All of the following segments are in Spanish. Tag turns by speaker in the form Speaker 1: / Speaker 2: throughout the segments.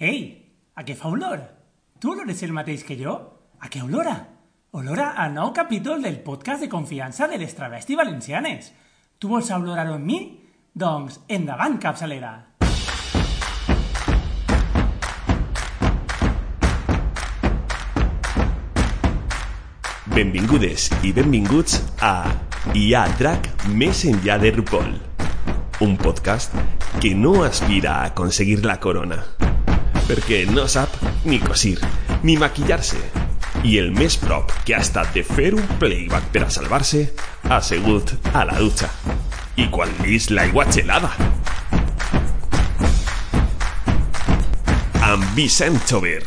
Speaker 1: Ei, a què fa olor? Tu olores el mateix que jo? A què olora? Olora a nou capítol del podcast de confiança de les travesti valencianes. Tu vols olorar-ho amb mi? Doncs endavant, capçalera!
Speaker 2: Benvingudes i benvinguts a Hi ha drac més enllà de RuPaul, un podcast que no aspira a aconseguir la corona, perquè no sap ni cosir, ni maquillar-se, i el més prop que ha estat de fer un playback per a salvar-se ha segut a la dutxa. I quan vist l'aigua gelada. Amb Vicent Chover.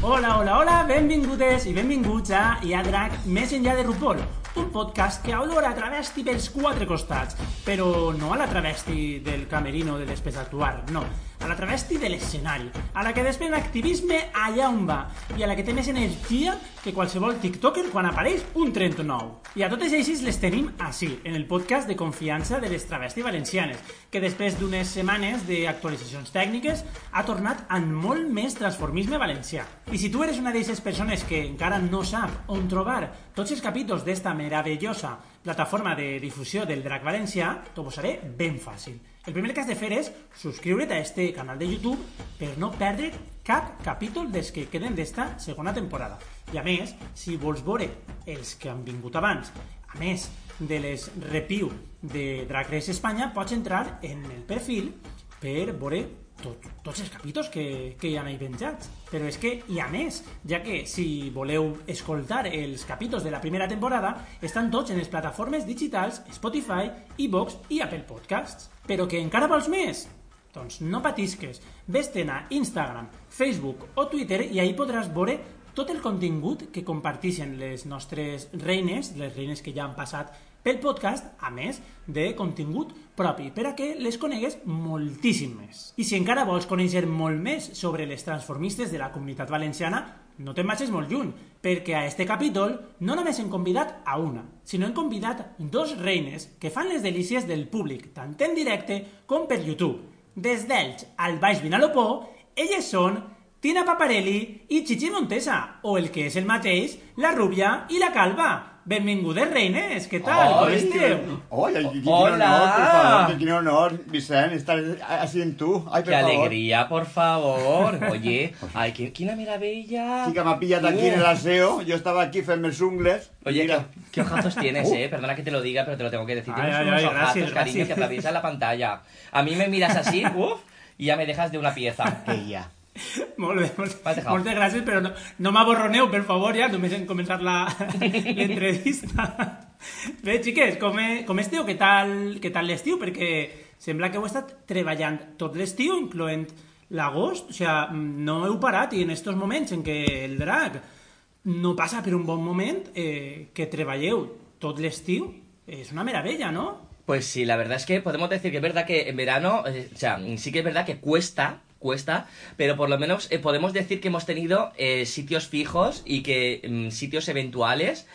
Speaker 1: Hola, hola, hola, benvingudes i benvinguts a Hi ha drac més enllà de RuPaul, un podcast que olora a travesti pels quatre costats, però no a la travesti del camerino de després d'actuar, no, a la travesti de l'escenari, a la que després activisme allà on va, i a la que té més energia que qualsevol tiktoker quan apareix un 39. I a totes eixes les tenim així, en el podcast de confiança de les travesti valencianes, que després d'unes setmanes d'actualitzacions tècniques ha tornat amb molt més transformisme valencià. I si tu eres una d'aquestes persones que encara no sap on trobar tots els capítols d'esta meravellosa plataforma de difusió del Drac Valencià, t'ho posaré ben fàcil. El primer que has de fer és subscriure't a este canal de YouTube per no perdre cap capítol dels que queden d'esta segona temporada. I a més, si vols veure els que han vingut abans, a més de les review de Drag Race Espanya, pots entrar en el perfil per veure tot, tots els capítols que, que hi ha ahí penjats. Però és que hi ha més, ja que si voleu escoltar els capítols de la primera temporada, estan tots en les plataformes digitals Spotify, iVoox i Apple Podcasts. Però que encara vols més? Doncs no patisques. Ves-te'n a Instagram, Facebook o Twitter i ahí podràs veure tot el contingut que comparteixen les nostres reines, les reines que ja han passat pel podcast, a més de contingut propi, per a que les conegues moltíssim més. I si encara vols conèixer molt més sobre les transformistes de la comunitat valenciana, no te'n vagis molt lluny, perquè a este capítol no només hem convidat a una, sinó hem convidat dos reines que fan les delícies del públic, tant en directe com per YouTube. Des d'Elx al Baix Vinalopó, elles són Tina Paparelli i Chichi Montesa, o el que és el mateix, la rubia i la calva. Benvingudes, reines, què tal? Com esteu?
Speaker 3: Qué
Speaker 4: Hola.
Speaker 3: honor, por favor, qué honor, Vicent, estar así en tú. Ay, por
Speaker 4: ¡Qué
Speaker 3: favor.
Speaker 4: alegría, por favor! Oye, ay, qué, qué maravilla.
Speaker 3: Chica, me ha pillado aquí en el aseo. Yo estaba aquí, ferme ungles.
Speaker 4: Oye,
Speaker 3: Mira.
Speaker 4: ¿qué, qué ojazos tienes, eh? Perdona que te lo diga, pero te lo tengo que decir.
Speaker 1: Ay,
Speaker 4: Tienes
Speaker 1: ay,
Speaker 4: unos
Speaker 1: ay,
Speaker 4: ojazos,
Speaker 1: gracias,
Speaker 4: cariño,
Speaker 1: gracias.
Speaker 4: que atraviesan la pantalla. A mí me miras así, uff, y ya me dejas de una pieza.
Speaker 3: Ella.
Speaker 1: Molt bé, molt, moltes gràcies, però no, no m'aborroneu, per favor, ja, només hem començat la- l'entrevista. Bé, xiques, com, he, com esteu? Què tal, què tal l'estiu? Perquè sembla que heu estat treballant tot l'estiu, incloent l'agost, o sigui, no heu parat i en estos moments en què el drac no passa per un bon moment, eh, que treballeu tot l'estiu, és una meravella, no?
Speaker 4: Pues sí, la verdad es que podemos decir que es verdad que en verano, eh, o sea, sí que es verdad que cuesta, cuesta, pero por lo menos eh, podemos decir que hemos tenido eh, sitios fijos y que mm, sitios eventuales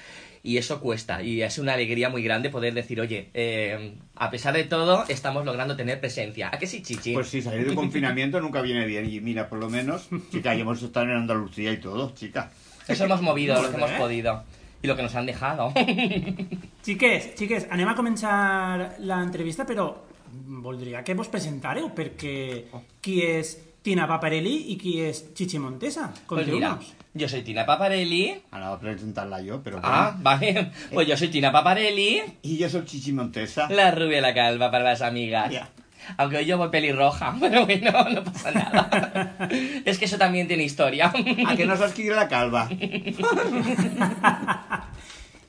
Speaker 4: y eso cuesta y es una alegría muy grande poder decir, oye, eh, a pesar de todo estamos logrando tener presencia. ¿A qué sí, Chichi?
Speaker 3: Pues sí, salir de confinamiento nunca viene bien. Y mira, por lo menos, chica, ya hemos estado en Andalucía y todo, chica.
Speaker 4: Eso hemos movido, lo que hemos
Speaker 1: bé.
Speaker 4: podido y lo que nos han dejado.
Speaker 1: Xiques, xiques, anem a començar l'entrevista, però voldria que vos presentareu, perquè qui és Tina Paparelli i qui és Chichi Montesa?
Speaker 4: Pues mira, yo soy Tina Paparelli.
Speaker 3: Ahora voy a presentarla yo, pero bueno.
Speaker 4: Ah, vale. Pues yo soy Tina Paparelli.
Speaker 3: Y yo soy Chichi Montesa.
Speaker 4: La rubia y la calva para las amigas.
Speaker 3: Ya.
Speaker 4: Aunque hoy yo voy pelirroja, pero bueno, no pasa nada. es que eso también tiene historia.
Speaker 3: ¿A que no sabes quién la calva?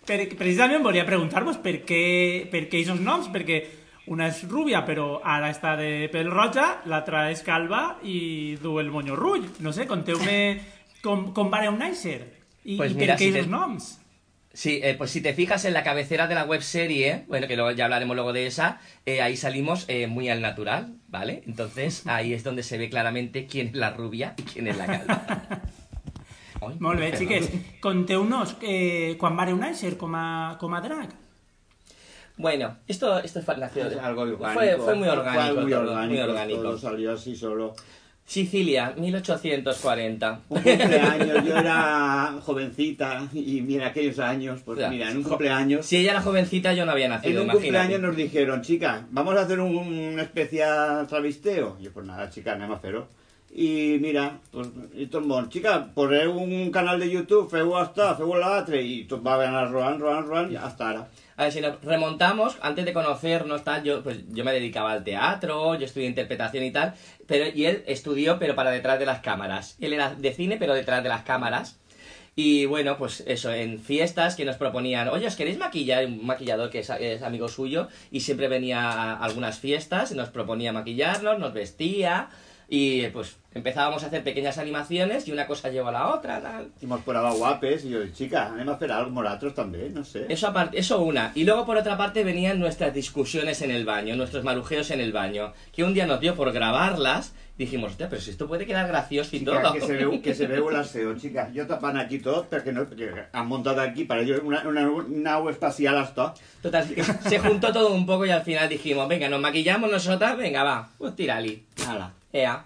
Speaker 1: Per, precisament volia preguntar-vos per què, per què aquests noms, perquè una és rúbia, però ara està de pèl roja, l'altra és calva i du el moño rull. No sé, conteu-me com, com vareu néixer i,
Speaker 4: Pues
Speaker 1: i
Speaker 4: mira,
Speaker 1: per què
Speaker 4: si te-
Speaker 1: aquests noms.
Speaker 4: Sí, eh, pues si te fijas en la cabecera de la web serie, bueno, que luego ya hablaremos luego de esa, eh, ahí salimos eh, muy al natural, ¿vale? Entonces ahí es donde se ve claramente quién es la rubia y quién es la calva.
Speaker 1: Molt bé, xiques. Conteu-nos eh, quan vareu néixer com a, com a drac.
Speaker 4: Bueno, esto, esto fue, nació
Speaker 3: Es algo orgánico.
Speaker 4: Fue, fue muy orgánico,
Speaker 3: Fue muy
Speaker 4: todo,
Speaker 3: orgánico,
Speaker 4: muy orgánico.
Speaker 3: todo salió así solo.
Speaker 4: Sicilia, 1840.
Speaker 3: Un cumpleaños, yo era jovencita y mira, aquellos años, pues mira, en un cumpleaños,
Speaker 4: Si ella era jovencita, yo no había
Speaker 3: en
Speaker 4: nacido,
Speaker 3: un
Speaker 4: imagínate.
Speaker 3: cumpleaños nos dijeron, chica, vamos a hacer un, un especial travisteo. Y yo, pues nada, chica, anem a fer-ho. I mira, pues, el món, chica, poseu un canal de YouTube, feu hasta, feu l'altre, i tot va anar rodant, rodant, rodant, i hasta ara.
Speaker 4: A ver, si nos remontamos, antes de conocernos, tal, yo, pues, yo me dedicaba al teatro, yo estudié interpretación y tal, pero, y él estudió, pero para detrás de las cámaras. Él era de cine, pero detrás de las cámaras. Y bueno, pues eso, en fiestas que nos proponían, oye, ¿os queréis maquillar? Un maquillador que es, es amigo suyo y siempre venía a algunas fiestas nos proponía maquillarnos, nos vestía y pues empezábamos a hacer pequeñas animaciones y una cosa llevó a la otra, tal.
Speaker 3: I mos posava guapes, i jo, chica, anem a fer algo nosaltres també, no sé.
Speaker 4: Eso, aparte, eso una. Y luego por otra parte venían nuestras discusiones en el baño, nuestros marujeos en el baño, que un día nos dio por grabarlas. Dijimos, hostia, pero si esto puede quedar gracioso y
Speaker 3: Chica,
Speaker 4: todo.
Speaker 3: que se veu, que se veu l'aseo, chica. Jo tapant aquí tot, perquè, no, han muntat aquí per allò una, una nau espacial hasta.
Speaker 4: Total, se juntó todo un poco y al final dijimos, venga, nos maquillamos nosotras, venga, va, pues tírali.
Speaker 3: Ala,
Speaker 4: Ea.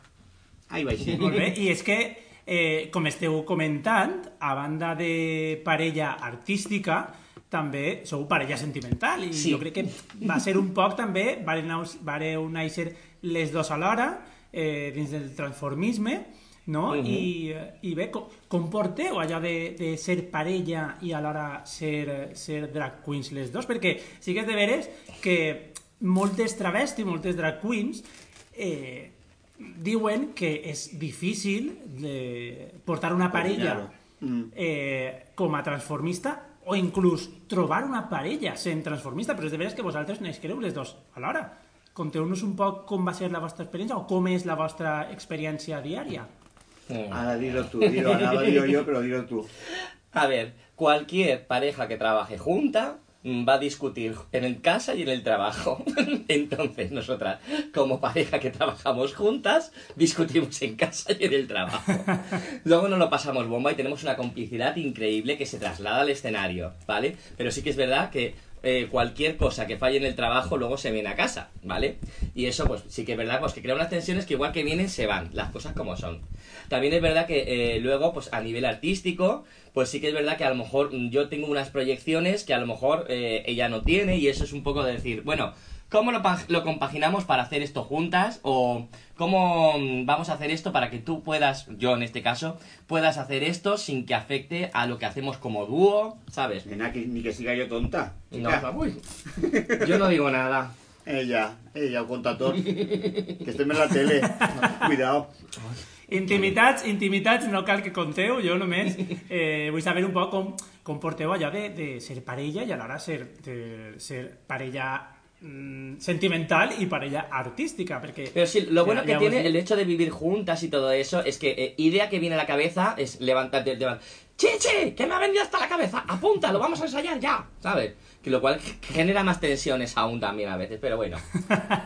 Speaker 3: ahí va així.
Speaker 1: Molt bé, i és que, eh, com esteu comentant, a banda de parella artística, també sou parella sentimental, i
Speaker 4: Sí.
Speaker 1: jo crec que va ser un poc també, vareu, néixer les dos alhora, eh, dins del transformisme, no?
Speaker 4: Mhm.
Speaker 1: I, I bé, com, com porteu allò de, de ser parella i alhora ser, ser drag queens les dos? Perquè sí que és de veres que moltes travestis, moltes drag queens, eh, diuen que és difícil de portar una parella
Speaker 3: Mm.
Speaker 1: eh, com a transformista o inclús trobar una parella sent transformista, però és de veres que vosaltres n'escriu les dos alhora. Conteu-nos un poc com va ser la vostra experiència o com és la vostra experiència diària.
Speaker 4: Mm.
Speaker 3: Ara dilo tu, dilo, anava a dir jo, però dilo tu.
Speaker 4: A ver, cualquier pareja que trabaje junta va a discutir en el casa y en el trabajo. Entonces, nosotras, como pareja que trabajamos juntas, discutimos en casa y en el trabajo. Luego nos lo pasamos bomba y tenemos una complicidad increíble que se traslada al escenario, ¿vale? Pero sí que es verdad que eh, cualquier cosa que falle en el trabajo luego se viene a casa, ¿vale? Y eso, pues sí que es verdad, pues que crea unas tensiones que igual que vienen se van, las cosas como son. También es verdad que eh, luego, pues a nivel artístico, pues sí que es verdad que a lo mejor mm, yo tengo unas proyecciones que a lo mejor eh, ella no tiene y eso es un poco de decir, bueno, ¿cómo lo, pa- lo compaginamos para hacer esto juntas? ¿O cómo mm, vamos a hacer esto para que tú puedas, yo en este caso, puedas hacer esto sin que afecte a lo que hacemos como dúo, ¿sabes?
Speaker 3: Nena, que, ni que siga jo tonta.
Speaker 4: No,
Speaker 3: Chica,
Speaker 4: uy, yo no digo nada.
Speaker 3: ella, ella ho conta tot. que estem en la tele. Cuidao.
Speaker 1: Intimitats, intimitats, no cal que conteu, jo només eh, vull saber un poc com, com porteu allò de, de ser parella i alhora ser, de, ser parella mm, sentimental i parella artística, perquè...
Speaker 4: Pero sí, lo bueno
Speaker 1: ya-
Speaker 4: que
Speaker 1: ya
Speaker 4: tiene
Speaker 1: vos-
Speaker 4: el hecho de vivir juntas y todo eso es que eh, idea que viene a la cabeza es levantarte y levantar. ¡Chichi! ¿Qué me ha venido hasta la cabeza? ¡Apunta! ¡Lo vamos a ensayar ya! ¿Sabes? Que lo cual genera más tensiones aún también a veces, pero bueno.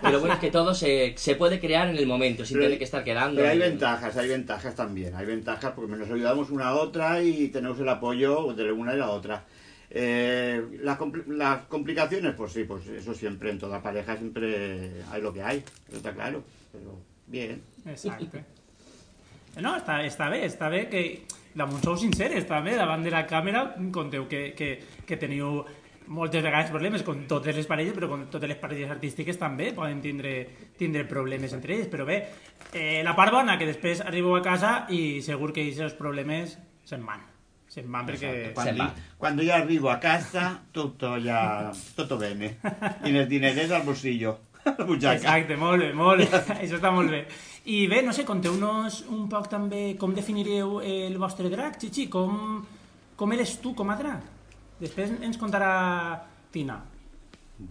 Speaker 4: Pero lo bueno es que todo se, se puede crear en el momento, sin
Speaker 3: Pero-
Speaker 4: tener que estar quedando.
Speaker 3: Pero hay ventajas, hay ventajas también. Hay ventajas porque nos ayudamos una a otra y tenemos el apoyo de la una y la otra. Eh, las, compl- las complicaciones, pues sí, pues eso siempre en toda pareja siempre hay lo que hay, está claro. Pero bien.
Speaker 1: Exacte. No, està, està bé, està bé que damunt sou sinceres també, davant de la càmera conteu que, que, que teniu moltes vegades problemes con totes les parelles, però con totes les parelles artístiques també poden tindre, tindre problemes entre elles, però bé, eh, la part bona que després arribeu a casa i segur que aquests problemes se'n van. Se'n van perquè...
Speaker 3: Cuando,
Speaker 4: va.
Speaker 3: cuando ya arribo a casa, todo ya, todo bene. En el dinerés al bolsillo, a la butxaca.
Speaker 1: Exacte, molt bé, molt bé. Això està molt bé. I bé, no sé, conteu-nos un poc també com definiríeu el vostre drac, Chichi, com, com eres tu com a drac? Després ens contarà Tina.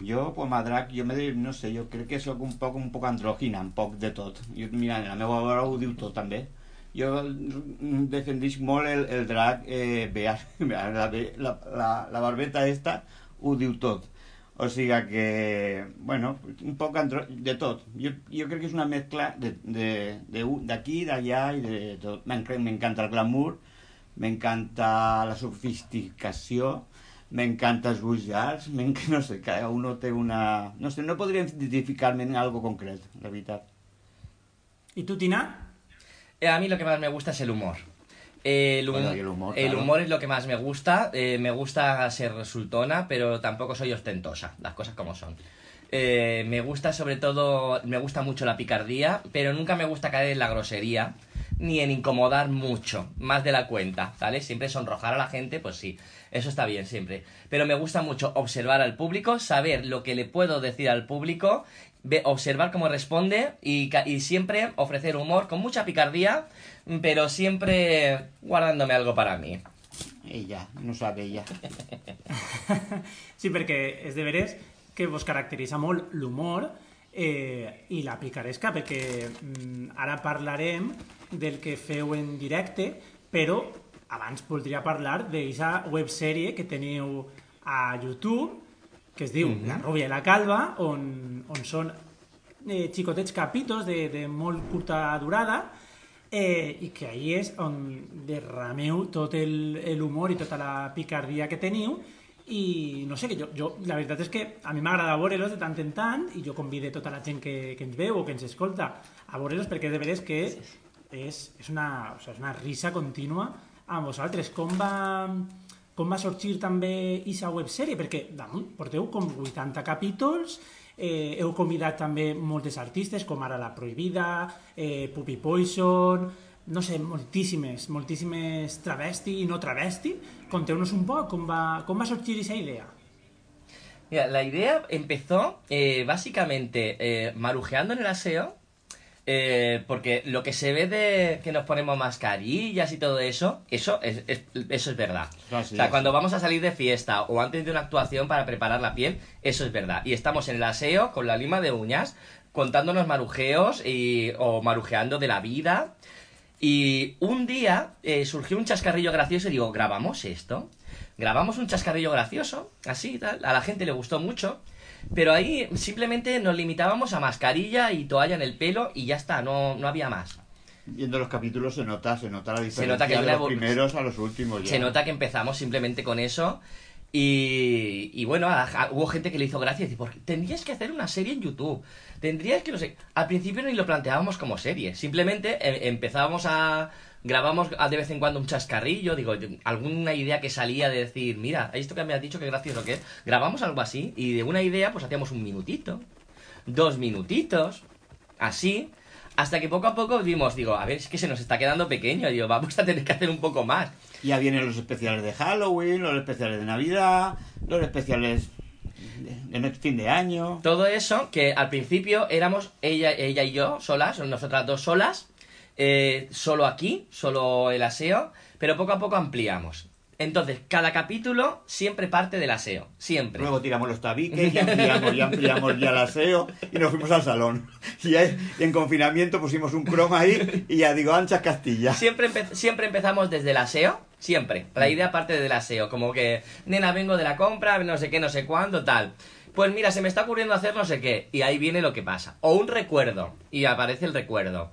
Speaker 3: Jo, com a drac, jo me no sé, jo crec que sóc un poc, un poc andrògina, un poc de tot. Jo, mira, la meva obra ho diu tot, també. Jo defendix molt el, el drac eh, bear. la, la, la, la barbeta esta ho diu tot. O sigui que, bueno, un poc de tot. Jo, jo crec que és una mescla d'aquí, d'allà i de tot. M'enc- M'encanta el glamour, m'encanta la sofisticació, m'encanta els m'enc- no sé, cada uno té una... No sé, no podria identificar-me en algo concret, la veritat.
Speaker 1: I tu, Tina?
Speaker 4: A mí lo que más me gusta es el humor. El, hum-
Speaker 3: Bueno, y el humor,
Speaker 4: el humor es lo que más me gusta. Eh, me gusta ser resultona, pero tampoco soy ostentosa, las cosas como son. Eh, me gusta sobre todo, me gusta mucho la picardía, pero nunca me gusta caer en la grosería ni en incomodar mucho, más de la cuenta, ¿vale? Siempre sonrojar a la gente, pues sí, eso está bien siempre. Pero me gusta mucho observar al público, saber lo que le puedo decir al público, observar cómo responde y, siempre ofrecer humor con mucha picardía, pero siempre guardándome algo para mí.
Speaker 3: Ella, no sabe ella.
Speaker 1: Sí, perquè és de veres que vos caracteritza molt l'humor eh, i la picaresca, perquè mm, ara parlarem del que feu en directe, però abans voldria parlar d'aquesta websèrie que teniu a YouTube, que es diu La rubia i la calva, on, on són eh, xicotets capítols de, de molt curta durada, eh, i que ahí és on derrameu tot el- l'humor i tota la picardia que teniu. I no sé, que jo, jo la veritat és que a mi m'agrada veure-los de tant en tant i jo convide tota la gent que, que ens veu o que ens escolta a veure-los perquè de veres que és, és, una, o sigui, és una risa contínua amb vosaltres. Com va, com va sorgir també aquesta websèrie? Perquè damunt porteu com 80 capítols, eh, heu convidat també moltes artistes, com ara La Prohibida, eh, Puppy Poison, no sé, moltíssimes, moltíssimes travesti i no travesti. Conteu-nos un poc com va, com va aquesta idea.
Speaker 4: Mira, la idea empezó eh, básicamente eh, marujeando en el aseo, eh, porque lo que se ve de que nos ponemos mascarillas y todo eso, eso es, es- eso es verdad.
Speaker 3: Así
Speaker 4: o sea, cuando vamos a salir de fiesta o antes de una actuación para preparar la piel, eso es verdad. Y estamos en el aseo con la lima de uñas, contándonos marujeos y, o marujeando de la vida. Y un día eh, surgió un chascarrillo gracioso y digo, ¿grabamos esto? Grabamos un chascarrillo gracioso, así y tal. A la gente le gustó mucho. Pero ahí simplemente nos limitábamos a mascarilla y toalla en el pelo y ya está, no, no había más.
Speaker 3: Viendo los capítulos se nota, se nota la diferencia
Speaker 4: nota que
Speaker 3: de los primeros a los últimos. ya.
Speaker 4: Se nota que empezamos simplemente con eso. Y, y bueno, a- a- hubo gente que le hizo gracia y dice, "¿Por qué? tendrías que hacer una serie en YouTube. Tendrías que, no sé, al principio ni lo planteábamos como serie. Simplemente eh, empezábamos a... Grabamos de vez en cuando un chascarrillo, digo, alguna idea que salía de decir, mira, esto que me has dicho, qué gracioso que es. Grabamos algo así y de una idea pues hacíamos un minutito, dos minutitos, así, hasta que poco a poco vimos, digo, a ver, es que se nos está quedando pequeño, digo, vamos a tener que hacer un poco más.
Speaker 3: Ya vienen los especiales de Halloween, los especiales de Navidad, los especiales de, de fin de año.
Speaker 4: Todo eso que al principio éramos ella, ella y yo solas, nosotras dos solas, eh, solo aquí, solo el aseo, pero poco a poco ampliamos. Entonces, cada capítulo siempre parte del aseo, siempre.
Speaker 3: Luego tiramos los tabiques y ampliamos, y ampliamos ya el aseo y nos fuimos al salón. Y, ahí, y en confinamiento pusimos un croma ahí y ya digo, anchas Castilla.
Speaker 4: Siempre, empe- siempre empezamos desde el aseo, siempre. La idea parte del aseo, como que, nena, vengo de la compra, no sé qué, no sé cuándo, tal. Pues mira, se me está ocurriendo hacer no sé qué, y ahí viene lo que pasa. O un recuerdo, y aparece el recuerdo.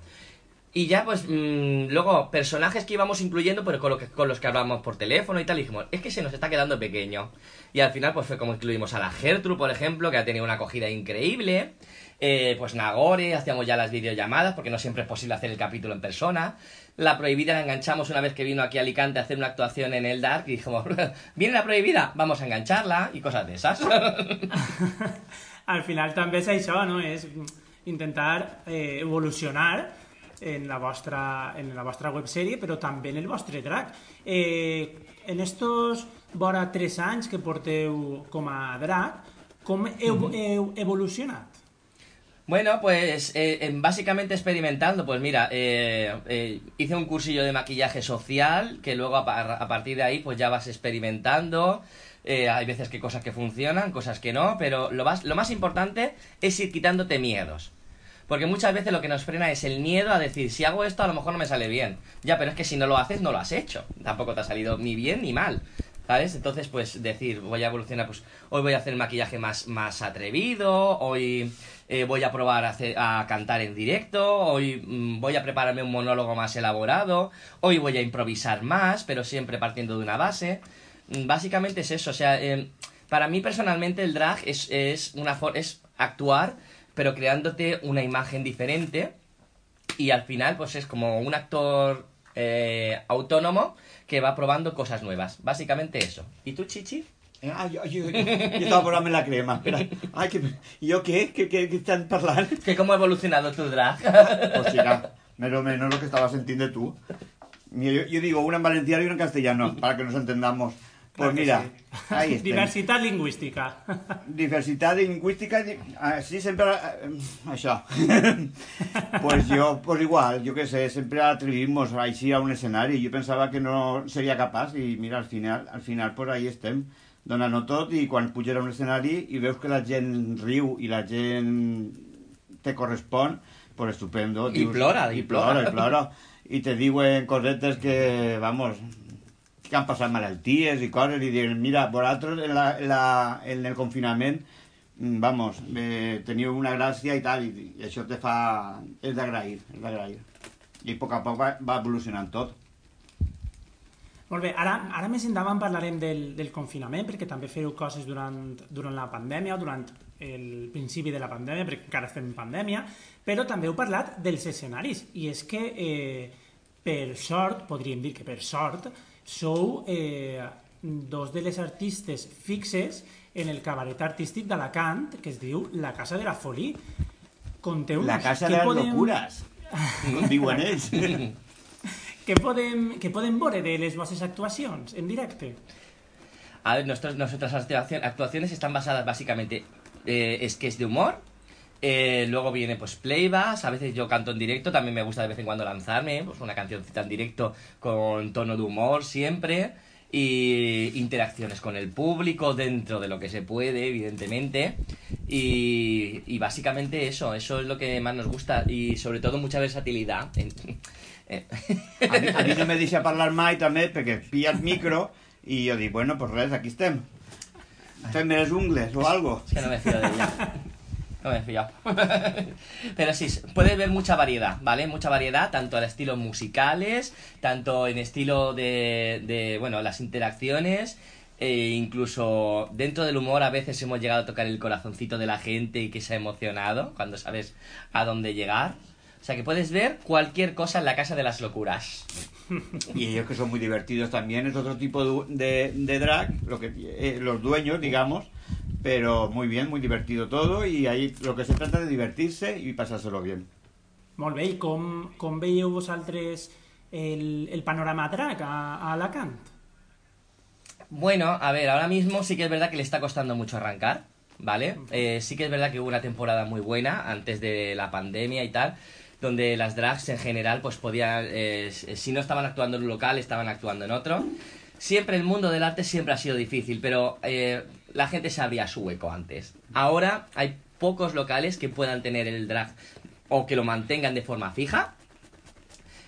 Speaker 4: Y ya, pues, mm, luego, personajes que íbamos incluyendo, pero con, lo que- con los que hablábamos por teléfono y tal, y dijimos, es que se nos está quedando pequeño. Y al final, pues fue como incluimos a la Gertrude, por ejemplo, que ha tenido una acogida increíble. Eh, pues Nagore, hacíamos ya las videollamadas, porque no siempre es posible hacer el capítulo en persona. La prohibida la enganchamos una vez que vino aquí a Alicante a hacer una actuación en el Dark, y dijimos, ¿viene la prohibida? Vamos a engancharla, y cosas de esas.
Speaker 1: Al final també és això, no? És intentar eh, evolucionar en la vostra, en la vostra websèrie, però també en el vostre drac. Eh, en estos vora tres anys que porteu com a drac, com heu, heu evolucionat?
Speaker 4: Bueno, pues eh, básicamente experimentando, pues mira, eh, eh, hice un cursillo de maquillaje social que luego a, par- a partir de ahí pues ya vas experimentando. Hay veces que cosas que funcionan, cosas que no, pero lo más, lo más importante es ir quitándote miedos. Porque muchas veces lo que nos frena es el miedo a decir, si hago esto a lo mejor no me sale bien. Ya, pero es que si no lo haces, no lo has hecho. Tampoco te ha salido ni bien ni mal. ¿Sabes? Entonces, pues decir, voy a evolucionar, pues hoy voy a hacer maquillaje más, más atrevido, hoy eh, voy a probar a, hacer- a cantar en directo, hoy mm, voy a prepararme un monólogo más elaborado, hoy voy a improvisar más, pero siempre partiendo de una base. Mm, Básicamente es eso, o sea, eh, para mí personalmente el drag es, es, una es actuar, pero creándote una imagen diferente y al final pues es como un actor eh, autónomo que va probando cosas nuevas. Básicamente eso. ¿Y tú, Chichi?
Speaker 3: Eh, Ah, jo, jo estava posant la crema, espera. Ai, que, jo què? Què, què, què estan parlant?
Speaker 4: ¿Que ¿Cómo ha evolucionado tu drag?
Speaker 3: Pues mira, o menos lo que estaba sintiendo tú. Yo, yo digo una en valenciano y una en castellano, para que nos entendamos. Pues
Speaker 1: que
Speaker 3: mira,
Speaker 1: sí.
Speaker 3: ahí está.
Speaker 1: Diversitat lingüística.
Speaker 3: Diversitat lingüística, así sempre... eh, Això. pues yo, pues igual, yo qué sé, siempre atrevimos així a un escenari. Jo pensava que no seria capaç i mira, al final, al final pues ahí estem, donant-ho tot i quan a un escenari i veus que la gent riu i la gent te correspon, pues estupendo.
Speaker 4: I plora, i
Speaker 3: i plora,
Speaker 4: plora.
Speaker 3: i plora. I te diuen cosetes que, vamos, que han passat malalties i coses i diuen, mira, vosaltres en, la, en, la, en el confinament mm, vamos, eh, teniu una gràcia i tal, i, i això te fa... és d'agrair, és d'agrair. I a poc a poc va, va evolucionant tot.
Speaker 1: Molt bé, ara, ara més endavant parlarem del, del confinament, perquè també feu coses durant, durant la pandèmia, durant el principi de la pandèmia, perquè encara estem en pandèmia, però també heu parlat dels escenaris, i és que, eh, per sort, podríem dir que per sort, sou eh, dos de les artistes fixes en el cabaret artístic d'Alacant, que es diu La Casa de la Folie. Conteu-nos,
Speaker 3: La casa de les
Speaker 1: podem-
Speaker 3: locures, com diuen ells.
Speaker 1: Què podem, què podem veure de les vostres actuacions en directe?
Speaker 4: A ver, nuestras actuaci- actuaciones están basadas básicamente eh, sketch de humor. Eh, luego viene pues playbacks, a veces yo canto en directo, también me gusta de vez en cuando lanzarme, pues una cancioncita en directo con tono de humor siempre, y interacciones con el público dentro de lo que se puede, evidentemente, y, y básicamente eso, eso es lo que más nos gusta, y sobre todo mucha versatilidad. eh,
Speaker 3: A mi, a mi no me deixa parlar mai també perquè pilla el micro i jo dic, bueno, pues res, aquí estem. Fem les ungles o algo.
Speaker 4: Es que no me fío de ella. No me fío. Pero sí, puedes ver mucha variedad, ¿vale? Mucha variedad, tanto en estilos musicales, tanto en estilo de, bueno, las interacciones, e incluso dentro del humor a veces hemos llegado a tocar el corazoncito de la gente y que se ha emocionado cuando sabes a dónde llegar. O sea que puedes ver cualquier cosa en la casa de las locuras.
Speaker 3: Y ellos que son muy divertidos también, es otro tipo de, drag, eh, los dueños, digamos, pero muy bien, muy divertido todo y ahí lo que se trata de divertirse y pasárselo bien.
Speaker 1: Molt bé, i com, com veieu vosaltres el, el panorama drag a, a Alacant?
Speaker 4: Bueno, a ver, ahora mismo sí que es verdad que le está costando mucho arrancar, ¿vale? Eh, sí que es verdad que hubo una temporada muy buena antes de la pandemia y tal, donde las drags en general pues podían, eh, si no estaban actuando en un local, estaban actuando en otro. Siempre el mundo del arte siempre ha sido difícil, pero eh, la gente se abría su hueco antes. Ahora hay pocos locales que puedan tener el drag o que lo mantengan de forma fija,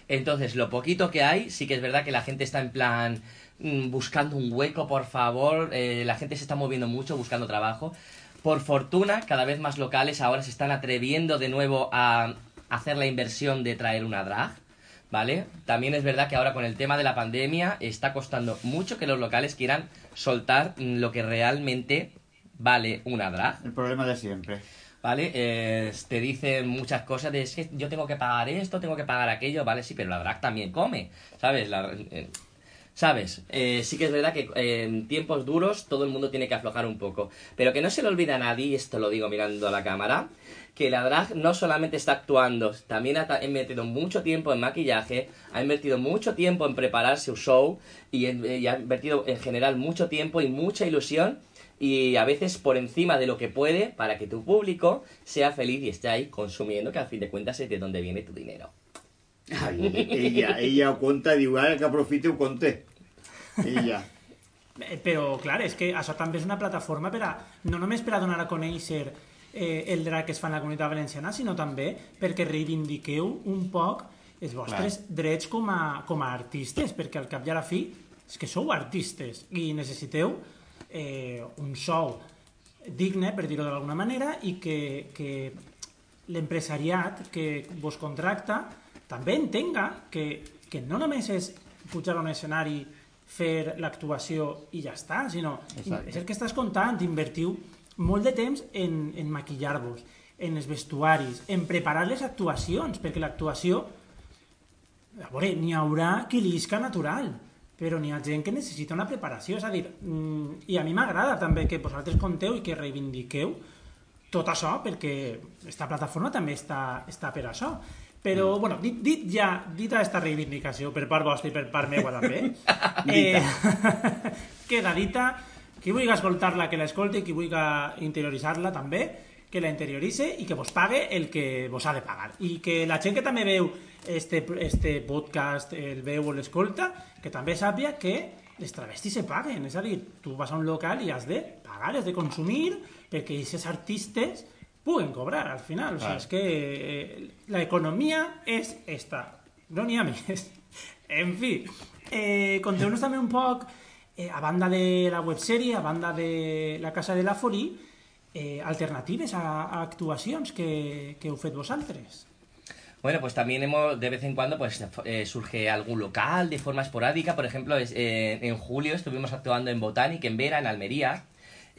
Speaker 4: entonces, lo poquito que hay, sí que es verdad que la gente está en plan mm, buscando un hueco, por favor. eh, la gente se está moviendo mucho buscando trabajo. Por fortuna, cada vez más locales ahora se están atreviendo de nuevo a hacer la inversión de traer una drag. ¿Vale? También es verdad que ahora con el tema de la pandemia está costando mucho que los locales quieran soltar lo que realmente vale una drag.
Speaker 3: El problema de siempre.
Speaker 4: ¿Vale? Eh, te dicen muchas cosas de es que yo tengo que pagar esto, tengo que pagar aquello, ¿vale? Sí, pero la drag también come, ¿sabes? La- eh, ¿Sabes? Eh, sí que es verdad que eh, en tiempos duros todo el mundo tiene que aflojar un poco. Pero que no se le olvida a nadie, y esto lo digo mirando a la cámara, que la drag no solamente está actuando, también ha invertido mucho tiempo en maquillaje, ha invertido mucho tiempo en preparar su show y, en- y ha invertido en general mucho tiempo y mucha ilusión y a veces por encima de lo que puede para que tu público sea feliz y esté ahí consumiendo, que al fin de cuentas es de donde viene tu dinero.
Speaker 3: Ella, ella ho que aprofite ho conté. Ella.
Speaker 1: Eh, Però, clar, és que això també és una plataforma per a, no només per a donar a conèixer eh, el drag que es fa en la comunitat valenciana, sinó també perquè reivindiqueu un poc els vostres drets com a, com a artistes, perquè al cap i a la fi és que sou artistes i necessiteu eh, un sou digne, per dir-ho d'alguna manera, i que, que l'empresariat que vos contracta també entenga que, que no només és pujar a un escenari, fer l'actuació i ja està, sinó
Speaker 3: Exacte.
Speaker 1: és el que estàs contant, invertiu molt de temps en, en maquillar-vos, en els vestuaris, en preparar les actuacions, perquè l'actuació, a veure, n'hi haurà qui li isca natural, però n'hi ha gent que necessita una preparació, és a dir, mm, i a mi m'agrada també que vosaltres conteu i que reivindiqueu tot això, perquè esta plataforma també està, està per això. Però, bueno, dit, dit ja, dit aquesta reivindicació per part vostra i per part meva també, eh, queda dita, qui vulgui escoltar-la que l'escolti, qui vulgui interioritzar-la també, que la interioritze i que vos pague el que vos ha de pagar. I que la gent que també veu este, este podcast, el veu o l'escolta, que també sàpia que les travestis se paguen. És a dir, tu vas a un local i has de pagar, has de consumir, perquè aquests artistes puguen cobrar al final. O
Speaker 3: Ah.
Speaker 1: és que eh, la economia és esta. No n'hi ha més. En fi, eh, conteu-nos també un poc, eh, a banda de la websèrie, a banda de la Casa de la Forí, eh, alternatives a, a actuacions que, que heu fet vosaltres.
Speaker 4: Bueno, pues también hemos, de vez en cuando, pues eh, surge algún local de forma esporádica. Por ejemplo, es, eh, en julio estuvimos actuando en Botanic, en Vera, en Almería.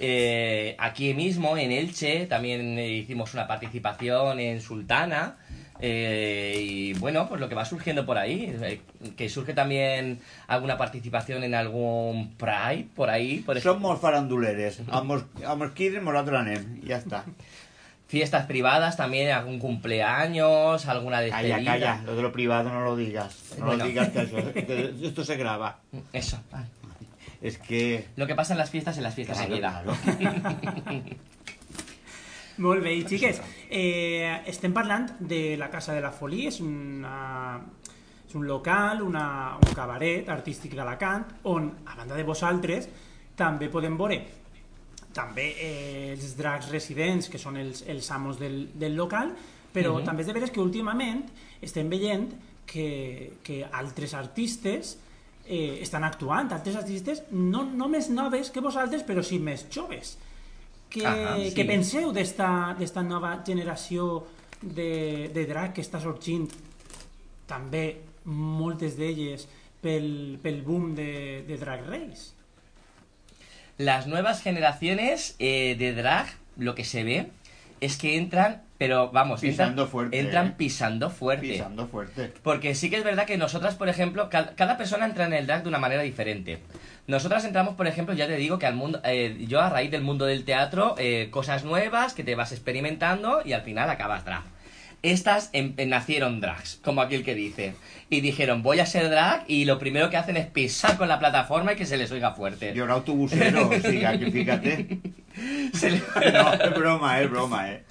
Speaker 4: Eh, aquí mismo, en Elche, también eh, hicimos una participación en Sultana. Eh, y bueno, pues lo que va surgiendo por ahí, eh, que surge también alguna participación en algún Pride, por ahí, por ejemplo.
Speaker 3: Som molt faranduleres. Amb els, amb els quidres nosaltres anem. Ja està.
Speaker 4: Fiestas privadas también, algún cumpleaños, alguna despedida.
Speaker 3: Calla, calla. Lo de lo privado no lo digas. No
Speaker 4: Bueno.
Speaker 3: lo digas que, eso- que esto se graba.
Speaker 4: Eso. vale.
Speaker 3: Es que...
Speaker 4: Lo que pasa en las fiestas, en las fiestas se
Speaker 3: Claro,
Speaker 4: queda.
Speaker 3: claro.
Speaker 1: Molt bé, i xiques, eh, estem parlant de la Casa de la Folia, és, una, és un local, una, un cabaret artístic d'Alacant, on, a banda de vosaltres, també podem veure també eh, els dracs residents, que són els, els amos del, del local, però
Speaker 4: Mhm.
Speaker 1: també és de veres que últimament estem veient que, que altres artistes eh, estan actuant, altres artistes no, no més noves que vosaltres, però sí més joves. Què,
Speaker 4: Ahà, sí.
Speaker 1: què penseu d'esta nova generació de, de drag que està sorgint també moltes d'elles pel, pel boom de, de Drag Race?
Speaker 4: Las nuevas generaciones eh, de drag, lo que se ve es que entran, pero vamos,
Speaker 3: Pisando
Speaker 4: entran,
Speaker 3: fuerte,
Speaker 4: entran
Speaker 3: ¿eh?
Speaker 4: pisando fuerte.
Speaker 3: Pisando fuerte.
Speaker 4: Porque sí que es verdad que nosotras, por ejemplo, ca- cada, persona entra en el drag de una manera diferente. Nosotras entramos, por ejemplo, ya te digo que al mundo, eh, yo a raíz del mundo del teatro, eh, cosas nuevas que te vas experimentando y al final acabas drag. Estas em- eh, nacieron drags, como aquel que dice. Y dijeron, voy a ser drag y lo primero que hacen es pisar con la plataforma y que se les oiga fuerte.
Speaker 3: Yo era autobusero, o sea, que fíjate.
Speaker 4: Se le-
Speaker 3: No, es broma, es broma, eh.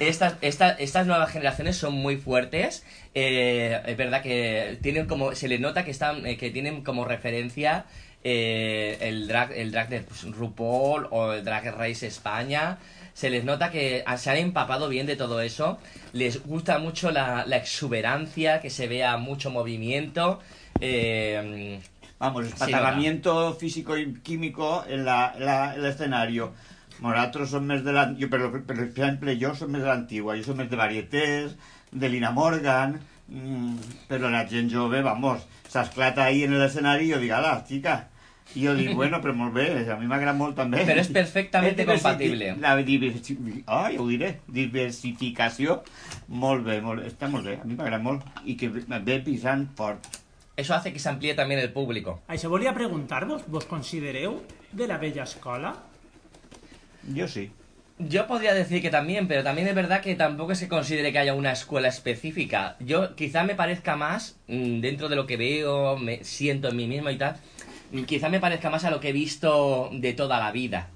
Speaker 4: Estas, esta- estas nuevas generaciones son muy fuertes. eh, es verdad que tienen como. Se les nota que están. eh, que tienen como referencia eh, el drag, el drag de pues, RuPaul o el Drag Race España. Se les nota que se han empapado bien de todo eso. Les gusta mucho la, la exuberancia, que se vea mucho movimiento. eh,
Speaker 3: Vamos,
Speaker 4: Sí,
Speaker 3: espatarramiento físico y químico en, la, en la- en el escenario. Nosotros son más de la... Yo, pero, pero, por ejemplo, yo soy más de la antigua. Yo soy más de varietés, de Lina Morgan... mm, pero la gent jove, vamos, s'esclata ahí en el escenario y yo digo, ala, chica. I jo dic, bueno, però molt bé, a mi m'agrada molt també.
Speaker 4: Però és perfectament compatible.
Speaker 3: La diversi... Ah, ja ho diré. Diversificació, molt bé, molt, està molt bé. A mi m'agrada molt. I que ve pisant fort.
Speaker 4: eso hace que se amplíe también el público.
Speaker 1: Això volia preguntar-vos, vos considereu de la vella escola?
Speaker 3: Jo sí.
Speaker 4: Yo podría decir que también, pero también es verdad que tampoco se considere que haya una escuela específica. Yo quizá me parezca más, mm, dentro de lo que veo, me siento en mí mismo y tal, mm, quizá me parezca más a lo que he visto de toda la vida.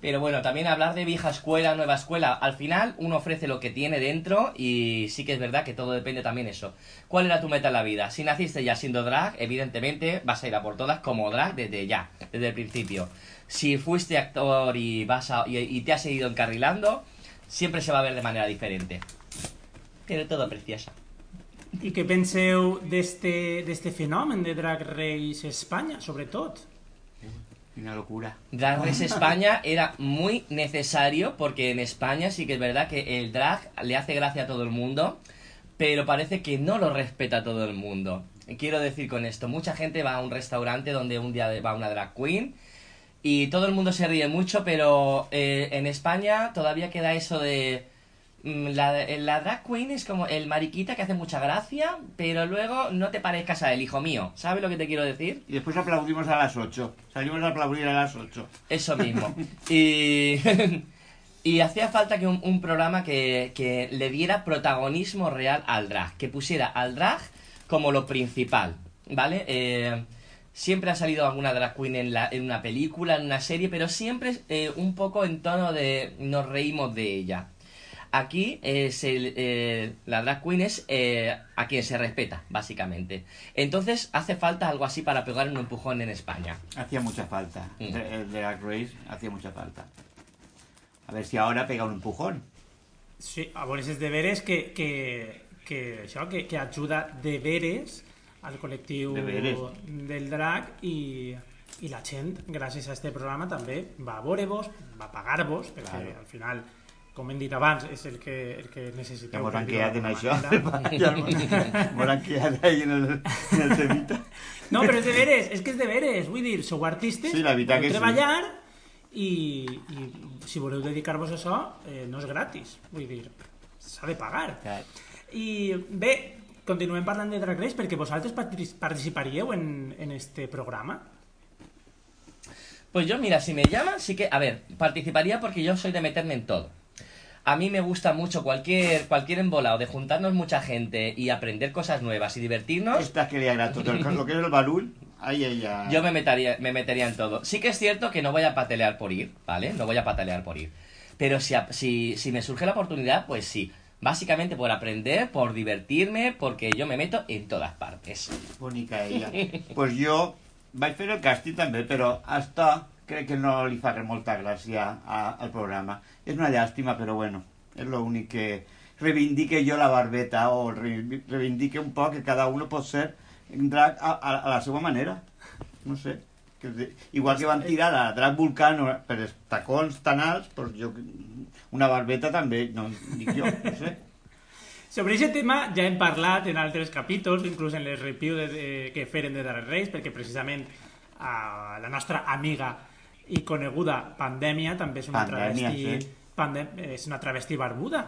Speaker 4: Pero bueno, también hablar de vieja escuela, nueva escuela, al final uno ofrece lo que tiene dentro y sí que es verdad que todo depende también eso. ¿Cuál era tu meta en la vida? Si naciste ya siendo drag, evidentemente vas a ir a por todas como drag desde ya, desde el principio. Si fuiste actor y, vas a- y, y te has seguido encarrilando, siempre se va a ver de manera diferente. Pero todo precioso.
Speaker 1: I què penseu d'este d'este fenomen de Drag Race Espanya, sobretot?
Speaker 3: Una locura.
Speaker 4: Drag Race España era muy necesario porque en España sí que es verdad que el drag le hace gracia a todo el mundo, pero parece que no lo respeta todo el mundo. Quiero decir con esto, mucha gente va a un restaurante donde un día va una drag queen y todo el mundo se ríe mucho, pero eh, en España todavía queda eso de mm, la, la drag queen es como el mariquita que hace mucha gracia, pero luego no te parezcas a él, hijo mío. ¿Sabes lo que te quiero decir?
Speaker 3: Y después aplaudimos a las 8. Salimos a aplaudir a las 8.
Speaker 4: Eso mismo. y, y hacía falta que un, un programa que, que le diera protagonismo real al drag, que pusiera al drag como lo principal, ¿vale? Eh, siempre ha salido alguna drag queen en, la, en una película, en una serie, pero siempre eh, un poco en tono de nos reímos de ella. Aquí es el, eh, la drag queen es eh, a quien se respeta, básicamente. Entonces hace falta algo así para pegar un empujón en España.
Speaker 3: Hacía mucha falta.
Speaker 4: Mm.
Speaker 3: El Drag Race hacía mucha falta. A ver si ahora pega un empujón.
Speaker 1: Sí, a veure, és deberes que, que, que, que, que ajuda deberes al col·lectiu
Speaker 3: Deberes.
Speaker 1: del drac i, i la gent, gràcies a este programa, també va a veure-vos, va a pagar-vos, perquè
Speaker 3: Claro.
Speaker 1: al final, com hem dit abans, és el que, el que
Speaker 3: Que
Speaker 1: necessiteu.
Speaker 3: hemos
Speaker 1: per
Speaker 3: han quedado en això. Hemos han quedado ahí en el, en el temita.
Speaker 1: No, però és deberes, és que és deberes, vull dir, sou artistes,
Speaker 3: Sí, la veritat que sí.
Speaker 1: treballar i, i si voleu dedicar-vos a això, eh, no és gratis, vull dir, s'ha de pagar.
Speaker 3: Clar.
Speaker 1: I bé, continuem parlant de Drag Race perquè vosaltres partic- participaríeu en, en este programa.
Speaker 4: Pues yo, mira, si me llaman, sí que, a ver, participaría porque yo soy de meterme en todo. A mí me gusta mucho cualquier, cualquier embolado de juntarnos mucha gente y aprender cosas nuevas y divertirnos.
Speaker 3: Esta que le agrada todo. Lo que es el balul, ahí ella.
Speaker 4: Yo me metería, me metería en todo. Sí que es cierto que no voy a patalear por ir, ¿vale? No voy a patalear por ir. Pero si, si, si me surge la oportunidad, pues sí. Básicamente por aprender, por divertirme, porque yo me meto en todas partes.
Speaker 3: Bonica ella. Pues jo vaig fer el càsting també, però hasta crec que no li faré molta gràcia a, al programa. És una llàstima, però bueno, és l'únic que reivindique jo la barbeta o re- reivindique un poc que cada uno pot ser drag a, a, a la seva manera. No sé. Que, igual que van tirar a drag vulcano per els tacons tan alts, doncs jo una barbeta també, no dic jo, no sé.
Speaker 1: Sobre aquest tema ja hem parlat en altres capítols, inclús en les reviews de, de, que feren de Drag Race, perquè precisament a la nostra amiga i coneguda Pandèmia també és una
Speaker 3: Pandèmia,
Speaker 1: travesti
Speaker 3: sí.
Speaker 1: pandè és una travesti barbuda.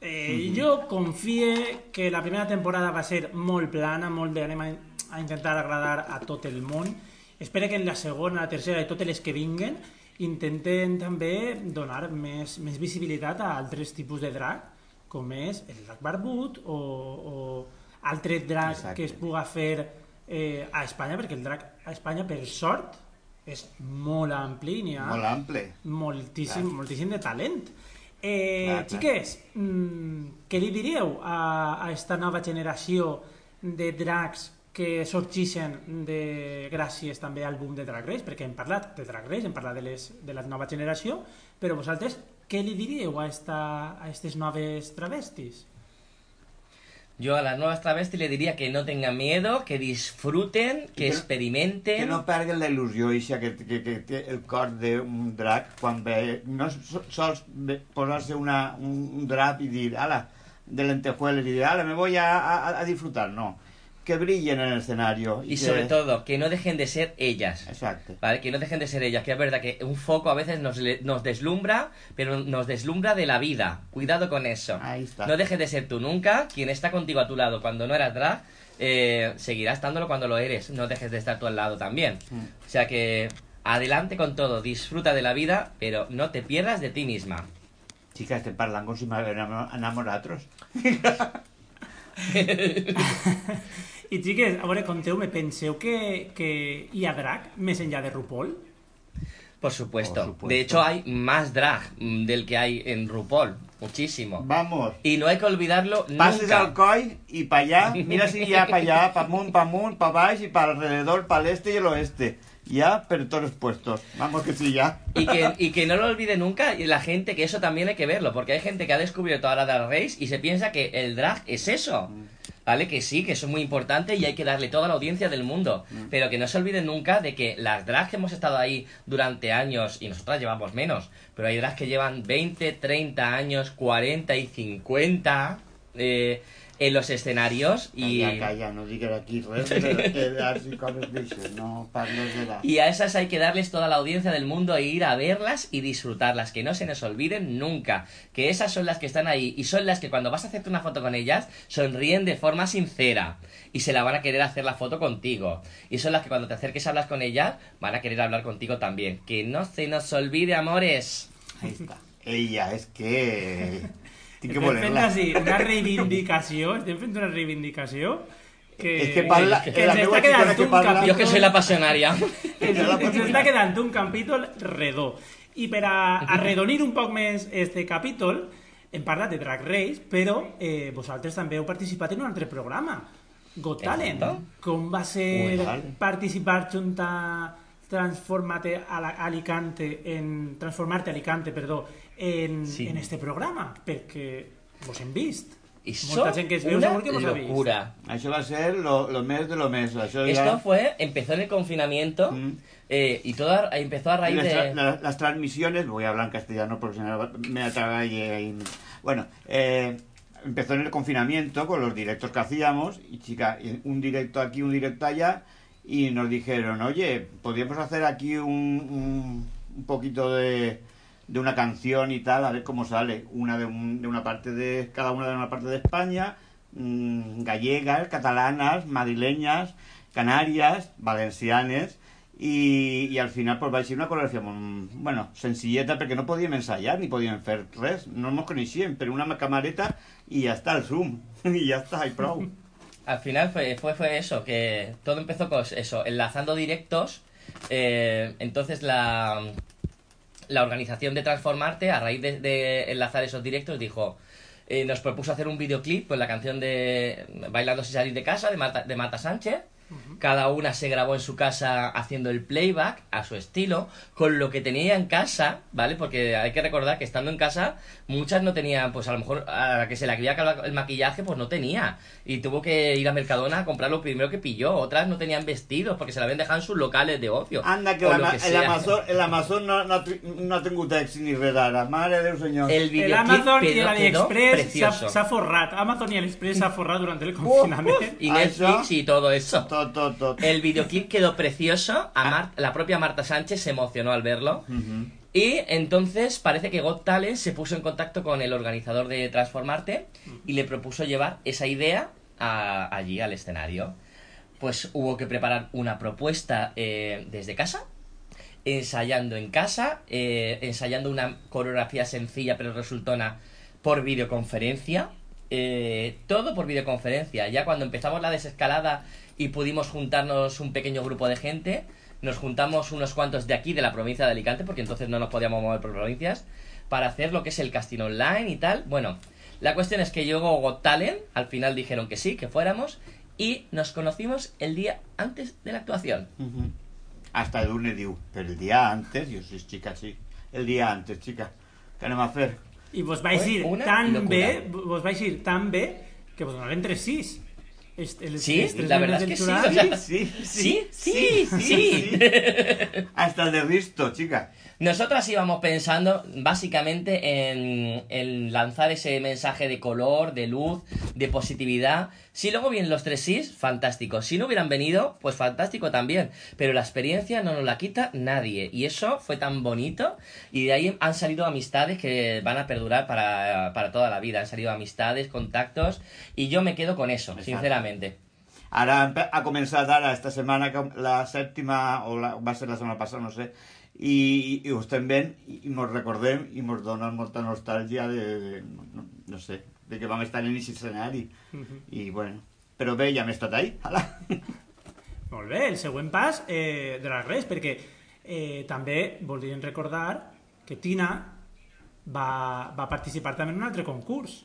Speaker 1: Eh, Jo confie que la primera temporada va ser molt plana, molt de anem a, a intentar agradar a tot el món. Espero que en la segona, la tercera i totes les que vinguen intenten també donar més, més visibilitat a altres tipus de drag, com és el drag barbut o, o altre drag
Speaker 3: Exacte.
Speaker 1: que es puga fer eh, a Espanya, perquè el drag a Espanya, per sort, és molt ampli, n'hi ha
Speaker 3: Molt ample.
Speaker 1: moltíssim,
Speaker 3: Clar.
Speaker 1: moltíssim de talent. Eh,
Speaker 3: Clar, clar.
Speaker 1: xiques, mm, què li diríeu a, a esta nova generació de drags que sorgeixen de, gràcies també al boom de Drag Race? Perquè hem parlat de Drag Race, hem parlat de, les, de la nova generació, però vosaltres què li diríeu a, esta, a estes noves travestis?
Speaker 4: Yo a las nuevas travestis le diría que no tengan miedo, que disfruten, que
Speaker 3: que-
Speaker 4: experimenten.
Speaker 3: Que no perden la il·lusió ixa que, que, que té el cor d'un drac quan ve, no so- sols posar-se una, un, un drap i dir, ala, de lentejuelas y dir, ala, me voy a, a, a disfrutar, no. Que brillen en el escenario.
Speaker 4: Y
Speaker 3: que-
Speaker 4: sobre todo, que no dejen de ser ellas.
Speaker 3: Exacto.
Speaker 4: ¿Vale? Que no dejen de ser ellas, que es verdad que un foco a veces nos, nos deslumbra, pero nos deslumbra de la vida. Cuidado con eso.
Speaker 3: Ahí está.
Speaker 4: No dejes de ser tú nunca. Quien está contigo a tu lado cuando no eras drag, eh, seguirá estándolo cuando lo eres. No dejes de estar tú al lado también.
Speaker 3: Mm.
Speaker 4: O sea que adelante con todo, disfruta de la vida, pero no te pierdas de ti misma.
Speaker 3: Chicas, estem parlant com si m'anam nosaltres.
Speaker 1: I xiques, a veure, conteu-me, penseu que, que hi ha drag més enllà de RuPaul?
Speaker 4: Por supuesto.
Speaker 3: Por supuesto.
Speaker 4: De hecho, hay más drag del que hay en RuPaul. Muchísimo.
Speaker 3: Vamos.
Speaker 4: Y no hay que olvidarlo
Speaker 3: Passes
Speaker 4: nunca.
Speaker 3: al coll y para allá, mira si ya para allá, para amunt, para amunt, para abajo y para alrededor, para el este y el oeste. Ya, pero todos puestos. Vamos que sí, ya.
Speaker 4: Y que, y que no lo olvide nunca y la gente, que eso también hay que verlo, porque hay gente que ha descubierto ahora Drag Race y se piensa que el drag es eso. ¿Vale? Que sí, que eso es muy importante y hay que darle toda la audiencia del mundo. Pero que no se olviden nunca de que las drags que hemos estado ahí durante años, y nosotras llevamos menos, pero hay drags que llevan 20, 30 años, 40 y 50. eh, en los escenarios y...
Speaker 3: Calla, calla, no digues aquí res no de.
Speaker 4: Y a esas hay que darles toda la audiencia del mundo e ir a verlas y disfrutarlas, que no se nos olviden nunca, que esas son las que están ahí y son las que cuando vas a hacerte una foto con ellas sonríen de forma sincera y se la van a querer hacer la foto contigo. Y son las que cuando te acerques a hablar con ellas van a querer hablar contigo también. Que no se nos olvide, amores.
Speaker 3: Ahí està. Ella, és que... Tinc que
Speaker 1: Estem fent
Speaker 3: voler-la.
Speaker 1: així una reivindicació, estem fent una reivindicació que...
Speaker 3: És que parla...
Speaker 1: que
Speaker 3: la
Speaker 1: ens està quedant
Speaker 3: que
Speaker 1: un
Speaker 3: parla...
Speaker 1: capítol-
Speaker 4: Yo que soy la pasionaria.
Speaker 1: que ens, ens està quedant un capítol redó. I per a arredonir un poc més este capítol, hem parlat de Drag Race, però eh, vosaltres també heu participat en un altre programa, Got Talent. Com va ser participar junt a Transformate a la- Alicante en Transformarte Alicante, perdó, en,
Speaker 4: Sí.
Speaker 1: en este programa, perquè vos hem vist.
Speaker 4: Y
Speaker 1: Molta gent que es veu
Speaker 4: una
Speaker 1: segur que vos ha vist.
Speaker 4: locura.
Speaker 3: Això va ser lo, lo més de lo més. Això
Speaker 4: Esto
Speaker 3: ja...
Speaker 4: fue, empezó en el confinamiento
Speaker 3: Mm.
Speaker 4: eh, y todo a- empezó a raíz
Speaker 3: las,
Speaker 4: de...
Speaker 3: la- las transmisiones, voy a hablar en castellano porque si no me atragalle ahí. Bueno, eh, empezó en el confinamiento con los directos que hacíamos y chica, y un directo aquí, un directo allá y nos dijeron, oye, podríamos hacer aquí un, un, un poquito de, de una canción y tal, a ver cómo sale. Una de, un- de una parte de, cada una de una parte de España, mm, gallegas, catalanas, madrileñas, canarias, valencianes, i al final pues, va ser una coreografia molt, bueno, senzilleta perquè no podíem ensayar ni podíem fer res, no ens coneixíem, però una camareta i ja està el Zoom, i ja està, i prou.
Speaker 4: Al final fue, fue, fue eso, que todo empezó con eso, enlazando directos. eh, entonces la, la organización de Transformarte, a raíz de, de enlazar esos directos, dijo, eh, nos propuso hacer un videoclip con la canción de Bailando sin salir de casa de Marta, de Marta Sánchez. Cada una se grabó en su casa haciendo el playback a su estilo, con lo que tenía en casa, ¿vale? Porque hay que recordar que estando en casa, muchas no tenían, pues a lo mejor a la que se le había acabado el maquillaje, pues no tenía. Y tuvo que ir a Mercadona a comprar lo primero que pilló. Otras no tenían vestidos porque se la habían dejado en sus locales de ocio.
Speaker 3: Anda, que la,
Speaker 4: que sea.
Speaker 3: l'Amazon el Amazon no, no, ha no ha tingut èxit ni res d'ara, mare de Déu senyor.
Speaker 4: El
Speaker 1: El
Speaker 4: videoclip
Speaker 1: Amazon i
Speaker 4: quedó- quedó
Speaker 1: l'AliExpress s'ha
Speaker 4: precioso.
Speaker 1: s'ha forrat. Amazon i AliExpress s'ha forrat durant el confinament.
Speaker 4: Y
Speaker 3: Ah,
Speaker 4: Netflix
Speaker 3: eso.
Speaker 4: y todo eso.
Speaker 3: Tot, tot, tot.
Speaker 4: El videoclip quedó precioso.
Speaker 3: Ah.
Speaker 4: A Mar- la propia Marta Sánchez se emocionó al verlo.
Speaker 3: Mhm.
Speaker 4: Y entonces parece que Got Talent se puso en contacto con el organizador de Transformarte y le propuso llevar esa idea a- allí al escenario. Pues hubo que preparar una propuesta eh, desde casa, ensayando en casa, eh, ensayando una coreografía sencilla pero resultona por videoconferencia. eh, todo por videoconferencia. Ya cuando empezamos la desescalada y pudimos juntarnos un pequeño grupo de gente, nos juntamos unos cuantos de aquí, de la provincia de Alicante, porque entonces no nos podíamos mover por provincias, para hacer lo que es el casting online y tal. Bueno, la cuestión es que llegó Got Talent, al final dijeron que sí, que fuéramos, y nos conocimos el día antes de la actuación.
Speaker 3: Hasta el lunes però el dia antes, jo sí, xica, sí, el dia antes, xica, què anem a fer?
Speaker 1: I vos vais
Speaker 4: Fue
Speaker 1: ir tan
Speaker 4: locura.
Speaker 1: bé, vos vais ir tan bé, que vos tres els-
Speaker 4: Sí, la verdad es que sí, sea,
Speaker 3: Sí,
Speaker 4: Sí, sí, sí.
Speaker 3: Hasta el de Risto, chica.
Speaker 4: Nosotras íbamos pensando básicamente en, en lanzar ese mensaje de color, de luz, de positividad. Si luego vienen los tres sís, fantástico. Si no hubieran venido, pues fantástico también. Pero la experiencia no nos la quita nadie. Y eso fue tan bonito. Y de ahí han salido amistades que van a perdurar para, para toda la vida. Han salido amistades, contactos. Y yo me quedo con eso,
Speaker 3: Exacto.
Speaker 4: sinceramente.
Speaker 3: Ara empe- ha començat ara, esta setmana, com la sèptima, o la, va ser la setmana passada, no sé, i, i ho estem veient, i, i mos recordem, i mos dona molta nostàlgia de, de no, no sé, de que vam estar en aquest escenari. I, bueno, però bé, ja hem estat ahí, ala.
Speaker 1: Molt bé, el següent pas eh, de Drag Race, perquè eh, també voldríem recordar que Tina va, va participar també en un altre concurs.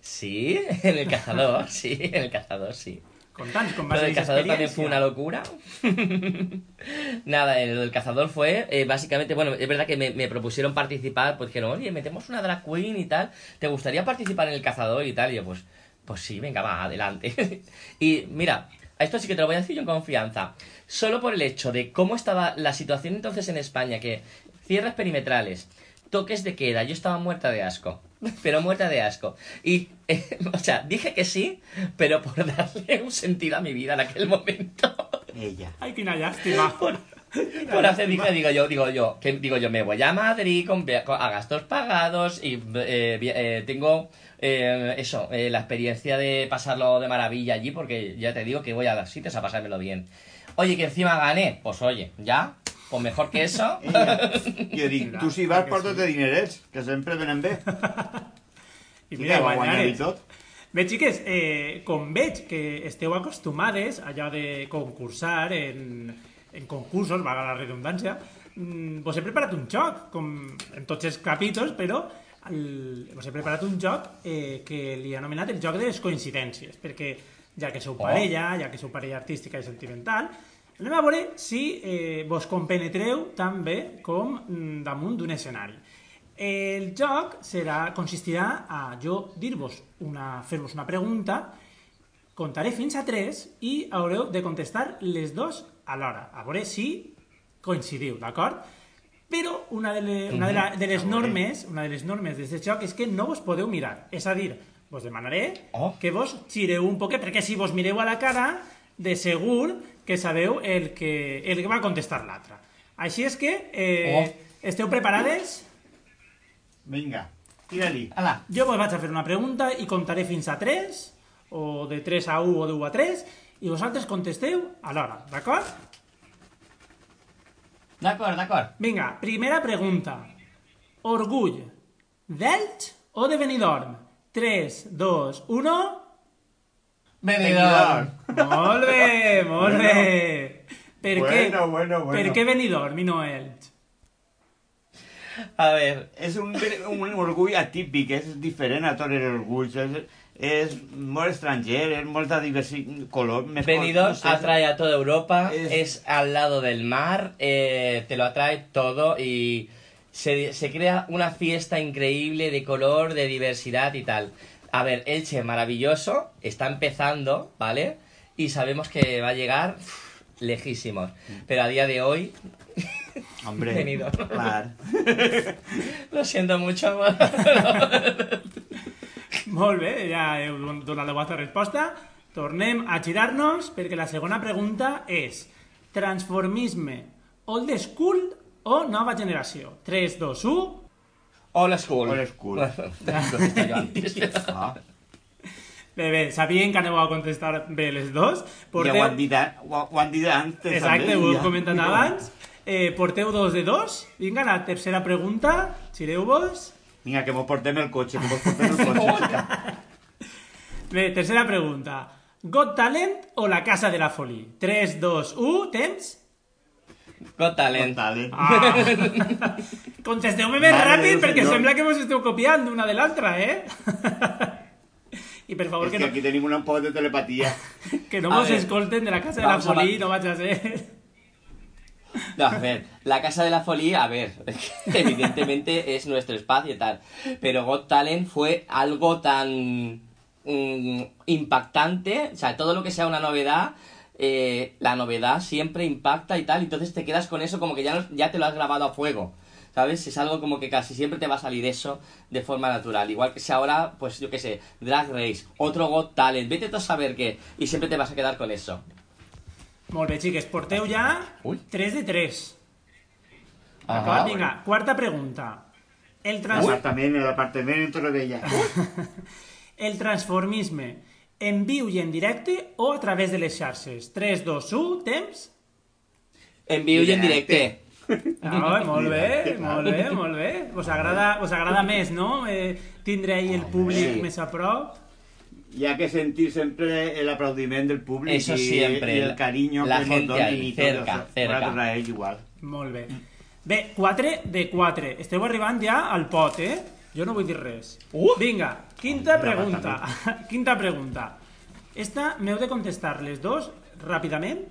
Speaker 4: Sí, en el cazador, sí, en el cazador, sí.
Speaker 1: Va
Speaker 4: Lo del cazador también fue una locura. Nada, eh, lo del cazador fue, eh, básicamente, bueno, es verdad que me, me propusieron participar, pues dijeron, oye, metemos una drag queen y tal, ¿te gustaría participar en el cazador y tal? Y yo, pues, pues sí, venga, va, adelante. y mira, a esto sí que te lo voy a decir yo en confianza. Solo por el hecho de cómo estaba la situación entonces en España, que cierres perimetrales, toques de queda. Yo estaba muerta de asco. Pero muerta de asco. Y, eh, o sea, dije que sí, pero por darle un sentido a mi vida en aquel momento.
Speaker 3: Ella.
Speaker 1: Ay, quina llàstima.
Speaker 4: Por hacer, dije, digo yo, digo yo, que digo yo, me voy a Madrid con, a gastos pagados y eh, eh, tengo eh, eso, eh, la experiencia de pasarlo de maravilla allí, porque ya te digo que voy a los sitios a pasármelo bien. Oye, que encima gané, pues oye, ya, pues mejor que eso.
Speaker 3: Ella. Jo dic, tu si vas
Speaker 1: que
Speaker 3: porta't
Speaker 1: sí.
Speaker 3: dinerets, que sempre venen bé.
Speaker 1: I mira,
Speaker 3: que va guanyar i
Speaker 1: guanyares.
Speaker 3: tot.
Speaker 1: Bé, xiques, eh, com veig que esteu acostumades allò de concursar en, en concursos, valga la redundància, mm, vos he preparat un joc, com en tots els capítols, però el, vos he preparat un joc eh, que li he anomenat el joc de les coincidències, perquè ja que sou parella, ja que sou parella artística i sentimental, anem a veure si eh, vos compenetreu tan bé com mm, damunt d'un escenari. El joc serà, consistirà a jo dir-vos una, fer-vos una pregunta, contaré fins a 3 i haureu de contestar les dos alhora, a veure si coincidiu, d'acord? Però una de, les, una de, la, de les normes, una de les normes d'aquest joc és que no vos podeu mirar, és a dir, vos demanaré
Speaker 4: Oh.
Speaker 1: que vos gireu un poquet, perquè si vos mireu a la cara, de segur que sabeu el que, el que va contestar l'altre. Així és que eh,
Speaker 4: Oh.
Speaker 1: esteu preparades?
Speaker 3: Vinga, tira-li.
Speaker 1: Jo vos vaig a fer una pregunta i contaré fins a 3, o de 3 a 1 o de 1 a 3, i vosaltres contesteu alhora, d'acord?
Speaker 4: D'acord, d'acord.
Speaker 1: Vinga, primera pregunta. Orgull, d'Elx o de Benidorm? 3, 2, 1...
Speaker 4: Benidorm.
Speaker 1: Molt bé, molt
Speaker 3: Bueno.
Speaker 1: bé. Per què?
Speaker 3: Bueno, bueno, bueno.
Speaker 1: Per què Benidorm i no Elx?
Speaker 4: A ver,
Speaker 3: És un, un orgull atípic, és diferent a tots els orgulls. És, és molt estranger, és molta diversi color. Més col-
Speaker 4: Benidorm
Speaker 3: no sé.
Speaker 4: atrae a toda Europa,
Speaker 3: Es-
Speaker 4: es, al lado del mar, eh, te lo atrae todo y se, se crea una fiesta increíble de color, de diversidad y tal. A ver, Elche, maravilloso, está empezando, ¿vale? Y sabemos que va a llegar lejísimos. Pero a día de hoy,
Speaker 3: Hombre, clar.
Speaker 4: lo siento mucho.
Speaker 1: Molt bé, ja heu don- donat la vostra resposta. Tornem a girar-nos perquè la segona pregunta és transformisme old school o nova generació? 3, 2, 1...
Speaker 4: Old school.
Speaker 3: Old school. Ah,
Speaker 1: Bé, bé, sabien que aneu a contestar bé les dos.
Speaker 3: ja ho han dit, a- ho, ho han dit antes.
Speaker 1: Exacte,
Speaker 3: també,
Speaker 1: ho he
Speaker 3: ja.
Speaker 1: comentat abans. Eh, porteu dos de dos. Vinga, la tercera pregunta. Gireu-vos.
Speaker 3: Vinga, que mos portem el cotxe, que mos portem el cotxe.
Speaker 1: Bé, tercera pregunta. Got Talent o la Casa de la Folie? 3, 2, 1, temps?
Speaker 4: Got talent.
Speaker 3: Vale.
Speaker 1: Ah. Contesteu-me més
Speaker 3: Mare
Speaker 1: ràpid
Speaker 3: del
Speaker 1: perquè
Speaker 3: senyor.
Speaker 1: sembla que vos esteu copiant una de l'altra, eh? I per favor
Speaker 3: És
Speaker 1: que
Speaker 3: que
Speaker 1: no,
Speaker 3: aquí tenim un poc de telepatia.
Speaker 1: que no
Speaker 4: A
Speaker 1: vos
Speaker 4: ver,
Speaker 1: escolten de la Casa de la
Speaker 4: vamos a va-
Speaker 1: no vaig a ser...
Speaker 4: No, a ver, la Casa de la Folia, a ver, evidentemente es nuestro espacio y tal. Pero Got Talent fue algo tan mm, impactante, o sea, todo lo que sea una novedad, eh, la novedad siempre impacta y tal, entonces te quedas con eso como que ya, no- ya te lo has grabado a fuego. ¿Sabes? Es algo como que casi siempre te va a salir eso de forma natural. Igual que si ahora, pues yo qué sé, Drag Race, otro Got Talent, vete tú a saber qué, y siempre te vas a quedar con eso.
Speaker 1: Molt bé, xiques, porteu ja
Speaker 4: Ui.
Speaker 1: 3 de 3.
Speaker 4: Ajá.
Speaker 1: D'acord? Vinga, quarta pregunta. El, trans...
Speaker 3: L'apartament, l'apartament en Torrevella.
Speaker 1: el transformisme en viu i en directe o a través de les xarxes? 3, 2, 1, temps?
Speaker 4: En vivo y en
Speaker 3: Directe.
Speaker 1: Ah, molt bé, molt bé, molt bé. Us agrada, us agrada més, no? Eh, tindre ahí el públic
Speaker 3: Sí.
Speaker 1: més a prop.
Speaker 3: Hi ha que sentir sempre el aplaudiment del públic
Speaker 4: Eso
Speaker 3: i,
Speaker 4: siempre,
Speaker 3: i el cariño
Speaker 4: la
Speaker 3: que nos donen i
Speaker 4: cerca,
Speaker 3: això.
Speaker 4: cerca.
Speaker 3: Ells igual.
Speaker 1: Molt bé. Bé, 4 de 4. Esteu arribant ja al pot, eh? Jo no vull dir res.
Speaker 4: Uh!
Speaker 1: Vinga, quinta pregunta. quinta pregunta. Esta m'heu de contestar les dos ràpidament.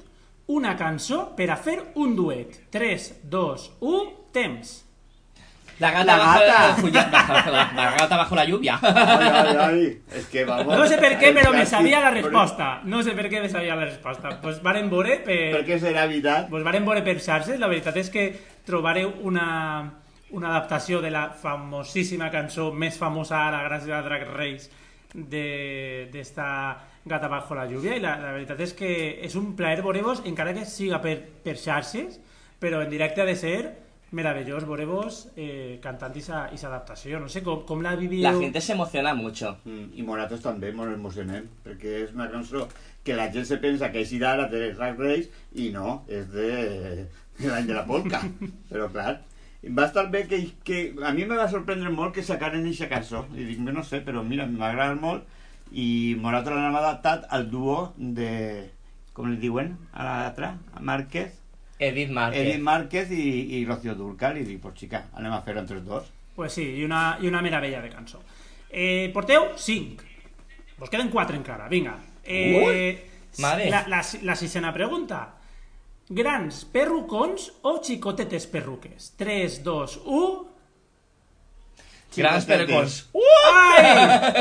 Speaker 1: Una cançó per a fer un duet. 3, 2, 1, temps.
Speaker 4: La gata,
Speaker 3: La
Speaker 4: bajo,
Speaker 3: gata.
Speaker 4: La, bajo la, la gata bajo la lluvia.
Speaker 3: Ai, ai, ai. És que vamos...
Speaker 1: No sé per què, però me sabia la resposta. No sé per què me sabia la resposta. Pues varen veure per...
Speaker 3: Per què serà veritat?
Speaker 1: Pues varen veure per xarxes, la veritat és que trobareu una, una adaptació de la famosíssima cançó més famosa ara gràcies a Drag Race de- d'esta Gata bajo la lluvia i la, la veritat és que és un plaer veure-vos encara que siga per, per xarxes però en directe ha de ser meravellós veure-vos eh, cantant aquesta adaptació no sé com, com la viviu
Speaker 4: La gente se emociona mucho.
Speaker 3: Mm, I nosaltres també ens emocionem, perquè és una cançó que la gent se pensa que és d'ara de Drag Race i no, és de, de l'any de la polca. Però clar, va estar bé que, que a mi me va sorprendre molt que sacaren aquesta cançó. I dic, no sé, però mira, m'ha agradat molt i nosaltres l'hem adaptat al duo de, com li diuen a l'altra, a Márquez,
Speaker 4: Edith Márquez.
Speaker 3: Edith Márquez i, i Rocío Durcal i dic, pues xica, anem a fer-ho entre els dos.
Speaker 1: Pues sí, i una, i una meravella de cançó. Eh, porteu 5. Vos queden 4 encara, vinga. Eh,
Speaker 4: Ui, mare.
Speaker 1: La, la, la sisena pregunta. Grans perrucons o xicotetes perruques? 3, 2, 1...
Speaker 4: Grans perrucons.
Speaker 1: ¡Ay!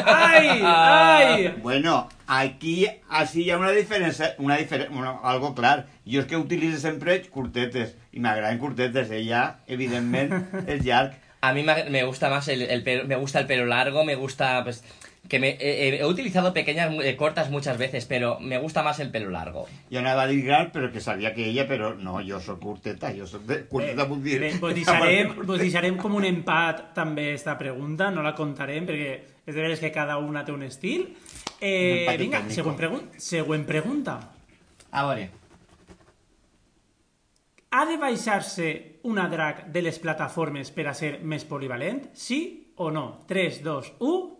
Speaker 1: ¡Ay! ¡Ay!
Speaker 3: Bueno, aquí así hi ha una diferència, una diferència, bueno, algo clar. Jo és que utilitzo sempre curtetes, i m'agraden curtetes, ella, evidentment, és llarg.
Speaker 4: A mí me gusta más el, el pelo, me gusta el pelo largo, me gusta pues que me eh, he utilizado pequeñas eh, cortas muchas veces, pero me gusta más el pelo largo.
Speaker 3: Jo anava a dir gran, però que sabia que ella, però no, jo sóc curteta, jo sóc de... Curteta vull dir...
Speaker 1: Bé, vos, deixarem, vos deixarem com un empat també esta pregunta, no la contarem perquè és de veres que cada una té un estil.
Speaker 3: Un
Speaker 1: Eh,
Speaker 3: empate
Speaker 1: vinga,
Speaker 3: tècnico.
Speaker 1: següent, pregun següent pregunta.
Speaker 4: A ver.
Speaker 1: Ha de baixar-se una drag de les plataformes per a ser més polivalent? Sí o no? 3, 2, 1...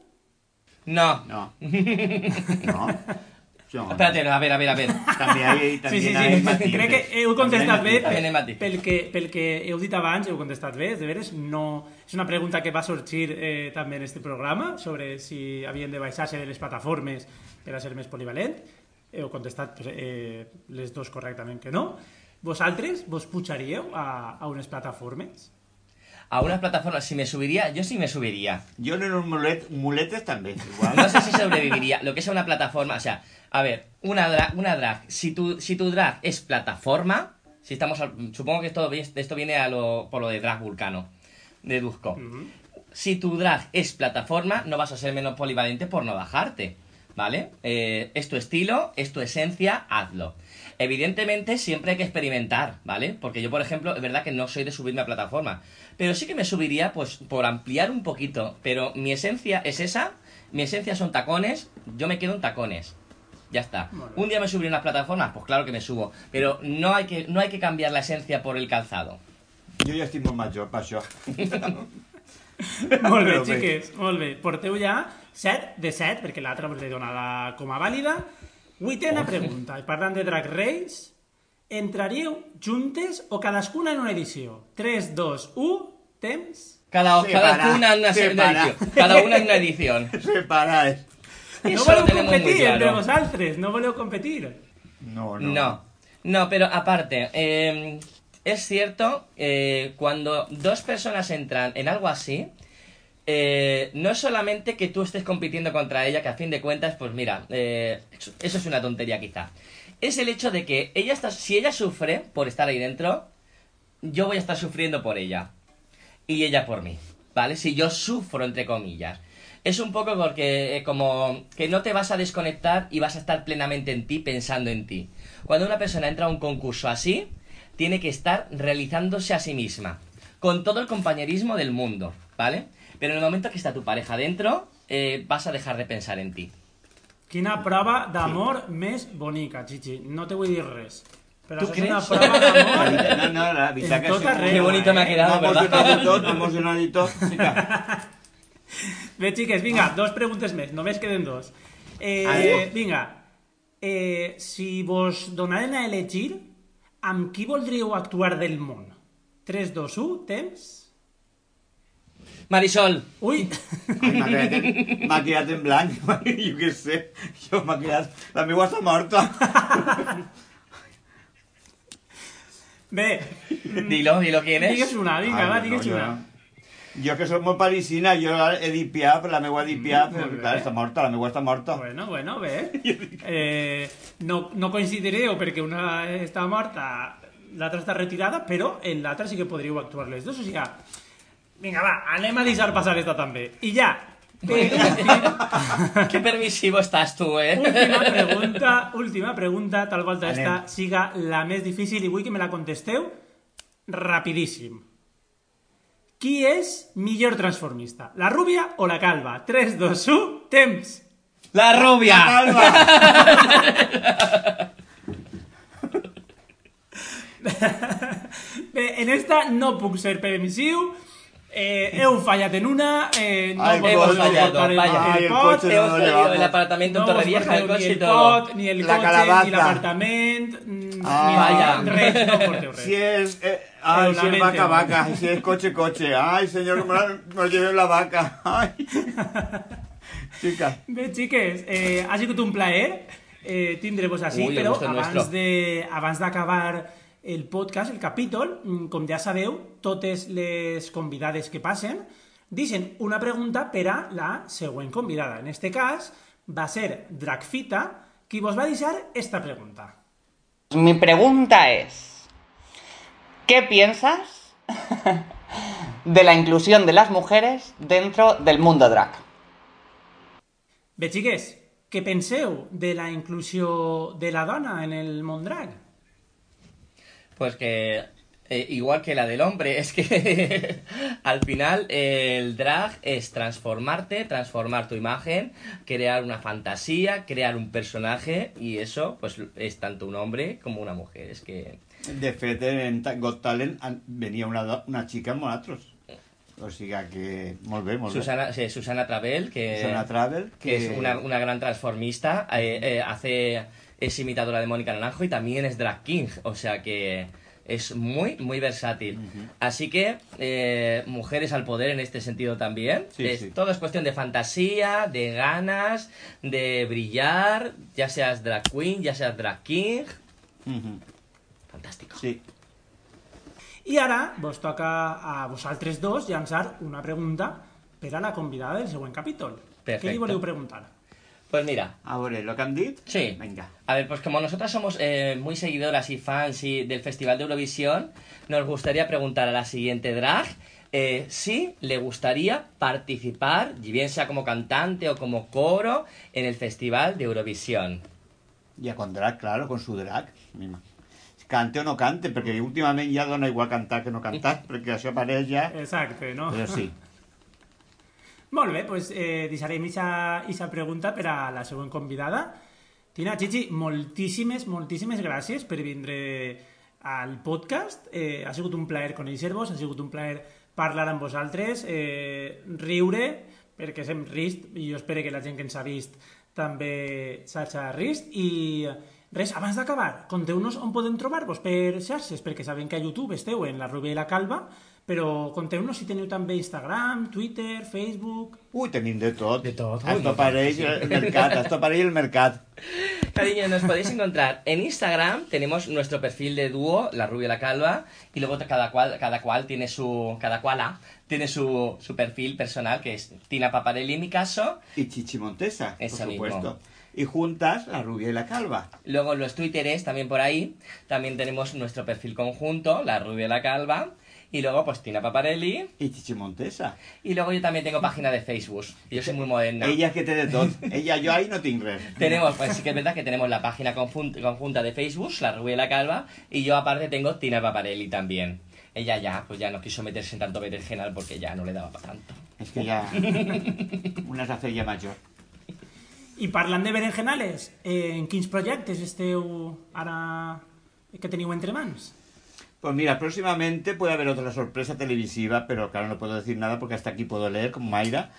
Speaker 4: No.
Speaker 3: No. No. Jo,
Speaker 4: Espérate, no, a ver, a ver, a ver.
Speaker 3: També hi,
Speaker 1: Sí,
Speaker 3: també
Speaker 1: sí, sí.
Speaker 3: matices.
Speaker 1: Crec que heu contestat bé pel, pel, que, pel que heu dit abans, heu contestat bé, de veres, no... És una pregunta que va sorgir eh, també en este programa, sobre si havien de baixar-se de les plataformes per a ser més polivalent. Heu contestat pues, eh, les dos correctament que no. Vosaltres vos pujaríeu a, a unes plataformes?
Speaker 4: A una plataforma, si me subiría, yo sí me subiría.
Speaker 3: Jo en un mulet, muletes també, igual.
Speaker 4: No sé si sobreviviría. Lo que es una plataforma, o sea, a ver, una drag, una drag si, tu, si tu drag es plataforma, si estamos, al- supongo que esto, esto viene a lo, por lo de drag vulcano, deduzco. Si tu drag es plataforma, no vas a ser menos polivalente por no bajarte, ¿vale? Eh, es tu estilo, es tu esencia, hazlo. Evidentemente siempre hay que experimentar, ¿vale? Porque yo, por ejemplo, es verdad que no soy de subirme a plataforma, pero sí que me subiría, pues, por ampliar un poquito. Pero mi esencia es esa, mi esencia son tacones, yo me quedo en tacones. Ya está. Un día me subiré a unas plataformas, pues claro que me subo. Pero no hay que, no hay que cambiar la esencia por el calzado.
Speaker 3: Jo ja estic molt major per això.
Speaker 1: molt bé, xiques, molt bé. Porteu ja 7 de 7, perquè l'altra vos l'he donada com a vàlida. Vuitena pregunta. I parlant de Drag Race, entraríeu juntes o cadascuna en una edició? 3, 2, 1, temps...
Speaker 4: Cada,
Speaker 3: Separa,
Speaker 4: cada una en una, edición. Cada una en una edición.
Speaker 3: Separades.
Speaker 1: No
Speaker 4: Eso lo
Speaker 1: voleu competir entre
Speaker 4: claro.
Speaker 1: vosaltres, no voleu competir.
Speaker 3: No, no.
Speaker 4: No, no, pero aparte, eh, es cierto, eh, cuando dos personas entran en algo así, eh, no es solamente que tú estés compitiendo contra ella, que a fin de cuentas, pues mira, eh, eso, es una tontería quizá. Es el hecho de que ella está, si ella sufre por estar ahí dentro, yo voy a estar sufriendo por ella. Y ella por mí, ¿vale? Si yo sufro, entre comillas. Es un poco porque eh, como que no te vas a desconectar y vas a estar plenamente en ti, pensando en ti. Cuando una persona entra a un concurso así, tiene que estar realizándose a sí misma, con todo el compañerismo del mundo, ¿vale? Pero en el momento que está tu pareja dentro, eh, vas a dejar de pensar en ti.
Speaker 1: Quina prova d'amor més bonica, Chichi. No te vull dir res. Però
Speaker 4: Tu
Speaker 1: és una
Speaker 4: creus?
Speaker 1: prova d'amor...
Speaker 3: no, no, la veritat que sí.
Speaker 1: arreu,
Speaker 4: Qué bonito me ha
Speaker 1: eh?
Speaker 4: quedado,
Speaker 3: Vamos
Speaker 4: ¿verdad?
Speaker 3: emocionat i tot, emocionat i tot. Vinga.
Speaker 1: Bé, xiques, vinga, dos preguntes més. Només queden dos. Eh,
Speaker 3: Ai.
Speaker 1: vinga, eh, si vos donaren a elegir, amb qui voldríeu actuar del món? 3, 2, 1, temps?
Speaker 4: Marisol,
Speaker 1: Ui!
Speaker 3: Ai, m'ha quedat, m'ha quedat en blanc. Jo què sé. Jo m'ha quedat... La meva està morta.
Speaker 1: Bé,
Speaker 4: dilo, dilo quién es.
Speaker 1: digues una, vinga,
Speaker 3: Ai,
Speaker 1: va,
Speaker 3: no,
Speaker 1: digues
Speaker 3: jo
Speaker 1: una.
Speaker 3: no. Jo que soc molt parisina, jo Edith Piaf, la meva Edith Piaf,
Speaker 1: bé.
Speaker 3: clar, està morta, la meva està morta.
Speaker 1: Bueno, bueno, bé. Eh, no, no coincidireu perquè una està morta, l'altra està retirada, però en l'altra sí que podríeu actuar les dues. O sigui, Vinga, va, anem a deixar passar esta també. I ja,
Speaker 4: Qué permisivo estás tú, eh.
Speaker 1: última pregunta, última pregunta, tal volta
Speaker 3: Anem.
Speaker 1: esta siga la més difícil i vull que me la contesteu rapidíssim. Qui és millor transformista? La rúbia o la calva? 3, 2, 1, temps!
Speaker 4: La rubia.
Speaker 3: Calva!
Speaker 1: Bé, en esta no puc ser permissiu, eh, heu fallat en una, eh, no
Speaker 4: hemos fallado,
Speaker 1: el,
Speaker 4: vaya.
Speaker 1: El
Speaker 3: el
Speaker 1: pot,
Speaker 3: cotxe
Speaker 4: Hemos
Speaker 3: no
Speaker 4: perdido el apartamento en
Speaker 1: no
Speaker 4: Torrevieja, el coche
Speaker 1: ni
Speaker 4: y
Speaker 1: el
Speaker 4: todo.
Speaker 1: pot, ni el
Speaker 3: La calabaza.
Speaker 1: ni l'apartament, mm,
Speaker 3: Ah.
Speaker 1: ni
Speaker 4: Vaya.
Speaker 1: res, no porteu res.
Speaker 3: Si es. eh, ay, si es vaca, vaca. Si es coche, coche. Ay, señor, me, llevé la vaca. Ay. Chica.
Speaker 1: Bé, xiques, eh, ha sigut un plaer eh, tindre-vos així,
Speaker 4: Ui, el
Speaker 1: però
Speaker 4: gusto es
Speaker 1: abans
Speaker 4: nuestro.
Speaker 1: de abans d'acabar el podcast, el capítol, mm, com ja sabeu, totes les convidades que passen deixen una pregunta per a la següent convidada. En este cas, va ser Dragfita qui vos va deixar esta pregunta.
Speaker 5: Mi pregunta es, ¿qué piensas de la inclusión de las mujeres dentro del mundo drag?
Speaker 1: Bé, xiques, què penseu de la inclusió de la dona en el món drag?
Speaker 4: Pues que eh, igual que la del hombre, es que al final eh, el drag es transformarte, transformar tu imagen, crear una fantasía, crear un personaje y eso pues es tanto un hombre como una mujer. Es que
Speaker 3: De fet, en Got Talent venia una, una xica amb nosaltres. O sigui que... Molt bé, molt
Speaker 4: Susana, sí, Susana Travel, que,
Speaker 3: bé. Susana Travel,
Speaker 4: que es una, una gran transformista, eh, eh, hace es imitadora de Mónica Naranjo y también es drag king, o sea que es muy, muy versátil. Así que, eh, mujeres al poder en este sentido también.
Speaker 3: Sí,
Speaker 4: Es-
Speaker 3: sí.
Speaker 4: Todo es cuestión de fantasía, de ganas, de brillar, ya seas drag queen, ya seas drag king. Fantástico.
Speaker 3: Sí.
Speaker 1: I ara vos toca a vosaltres dos llançar una pregunta per a la convidada del següent capítol. Què li voleu preguntar?
Speaker 4: Pues mira,
Speaker 3: A veure, lo que han dit?
Speaker 4: Sí.
Speaker 3: Vinga.
Speaker 4: A ver, pues como nosotras somos eh, muy seguidoras y fans y del Festival de Eurovisión, nos gustaría preguntar a la siguiente drag eh, si le gustaría participar, y bien sea como cantante o como coro, en el Festival de Eurovisión.
Speaker 3: Ja con drag, claro, con su drag. Mima. Cante o no cante, perquè últimament ja dona igual cantar que no cantar, perquè això apareix ja...
Speaker 1: Exacte, no?
Speaker 3: Però sí.
Speaker 1: Molt bé, doncs eh, deixarem aquesta pregunta per a la següent convidada. Tina, Chichi, moltíssimes, moltíssimes gràcies per vindre al podcast. Eh, ha sigut un plaer conèixer-vos, ha sigut un plaer parlar amb vosaltres, eh, riure, perquè hem rist, i jo espero que la gent que ens ha vist també s'hagi rist, i res, abans d'acabar, conteu-nos on podem trobar-vos per xarxes, perquè sabem que a YouTube esteu en la Rubia i la Calva, però conteu-nos si teniu també Instagram, Twitter, Facebook...
Speaker 3: Ui, tenim de tot.
Speaker 4: De tot,
Speaker 3: Esto apareix el mercat, esto apareix el mercat.
Speaker 4: Cariño, nos podéis encontrar en Instagram, tenemos nuestro perfil de dúo, la rubia y la calva, y luego cada cual, cada cual tiene su, cada cual ah, tiene su, su perfil personal, que es Tina Paparelli en mi caso,
Speaker 3: Y Chichi Montesa,
Speaker 4: Esa
Speaker 3: por supuesto.
Speaker 4: mismo.
Speaker 3: Y juntas, la rubia y la calva.
Speaker 4: Luego los twitteres también por ahí. También tenemos nuestro perfil conjunto, la rubia y la calva. Y luego pues Tina Paparelli.
Speaker 3: Y Chichi Montesa.
Speaker 4: Y luego yo también tengo página de Facebook. Yo soy muy moderna.
Speaker 3: Ella que té de tot. Ella, jo ahí no tinc res.
Speaker 4: Tenemos, pues sí que es verdad que tenemos la página conjunta de Facebook, la rubia y la calva. Y yo aparte tengo Tina Paparelli también. Ella ya, pues ya no quiso meterse en tanto berenjenal porque ya no le daba para tanto.
Speaker 3: És que ja... Una és la feia major.
Speaker 1: I parlant de berenjenales, eh, en quins projectes esteu ara que teniu entre mans?
Speaker 3: Pues mira, próximamente puede haber otra sorpresa televisiva, pero claro, no puedo decir nada porque hasta aquí puedo leer como Mayra,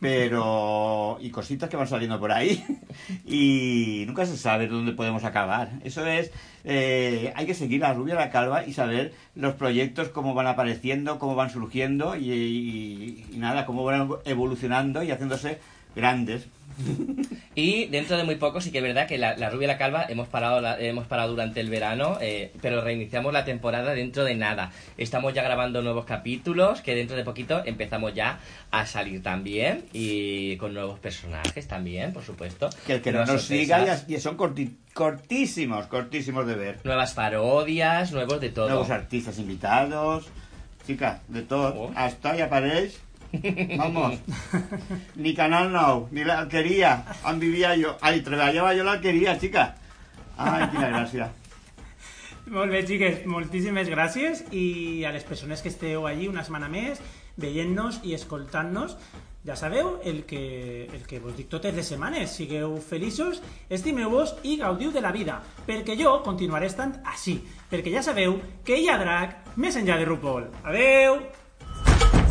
Speaker 3: pero... y cositas que van saliendo por ahí, y nunca se sabe dónde podemos acabar. Eso es, eh, hay que seguir a Rubia la Calva y saber los proyectos, cómo van apareciendo, cómo van surgiendo, y- y nada, cómo van evolucionando y haciéndose grandes.
Speaker 4: Y dentro de muy poco sí que es verdad que la, la rubia y la calva hemos parado, la- hemos parado durante el verano, eh, pero reiniciamos la temporada dentro de nada. Estamos ya grabando nuevos capítulos que dentro de poquito empezamos ya a salir también y con nuevos personajes también, por supuesto.
Speaker 3: Que el que no nos siga, ya, ya son corti- cortísimos, cortísimos de ver.
Speaker 4: Nuevas parodias, nuevos de todo.
Speaker 3: Nuevos artistas invitados. Xica, de tot.
Speaker 4: Oh.
Speaker 3: Està i apareix... Vamos. Ni Canal 9, ni l'alqueria. On vivia jo. Ai, treballava jo a l'alqueria, xica. Ai, quina gràcia.
Speaker 1: Molt bé, xiques, moltíssimes gràcies i a les persones que esteu allí una setmana més, veient-nos i escoltant-nos, ja sabeu el que, el que vos dic totes les setmanes. Sigueu feliços, estimeu-vos i gaudiu de la vida, perquè jo continuaré estant així, perquè ja sabeu que hi ha drac més enllà de RuPaul. Adeu!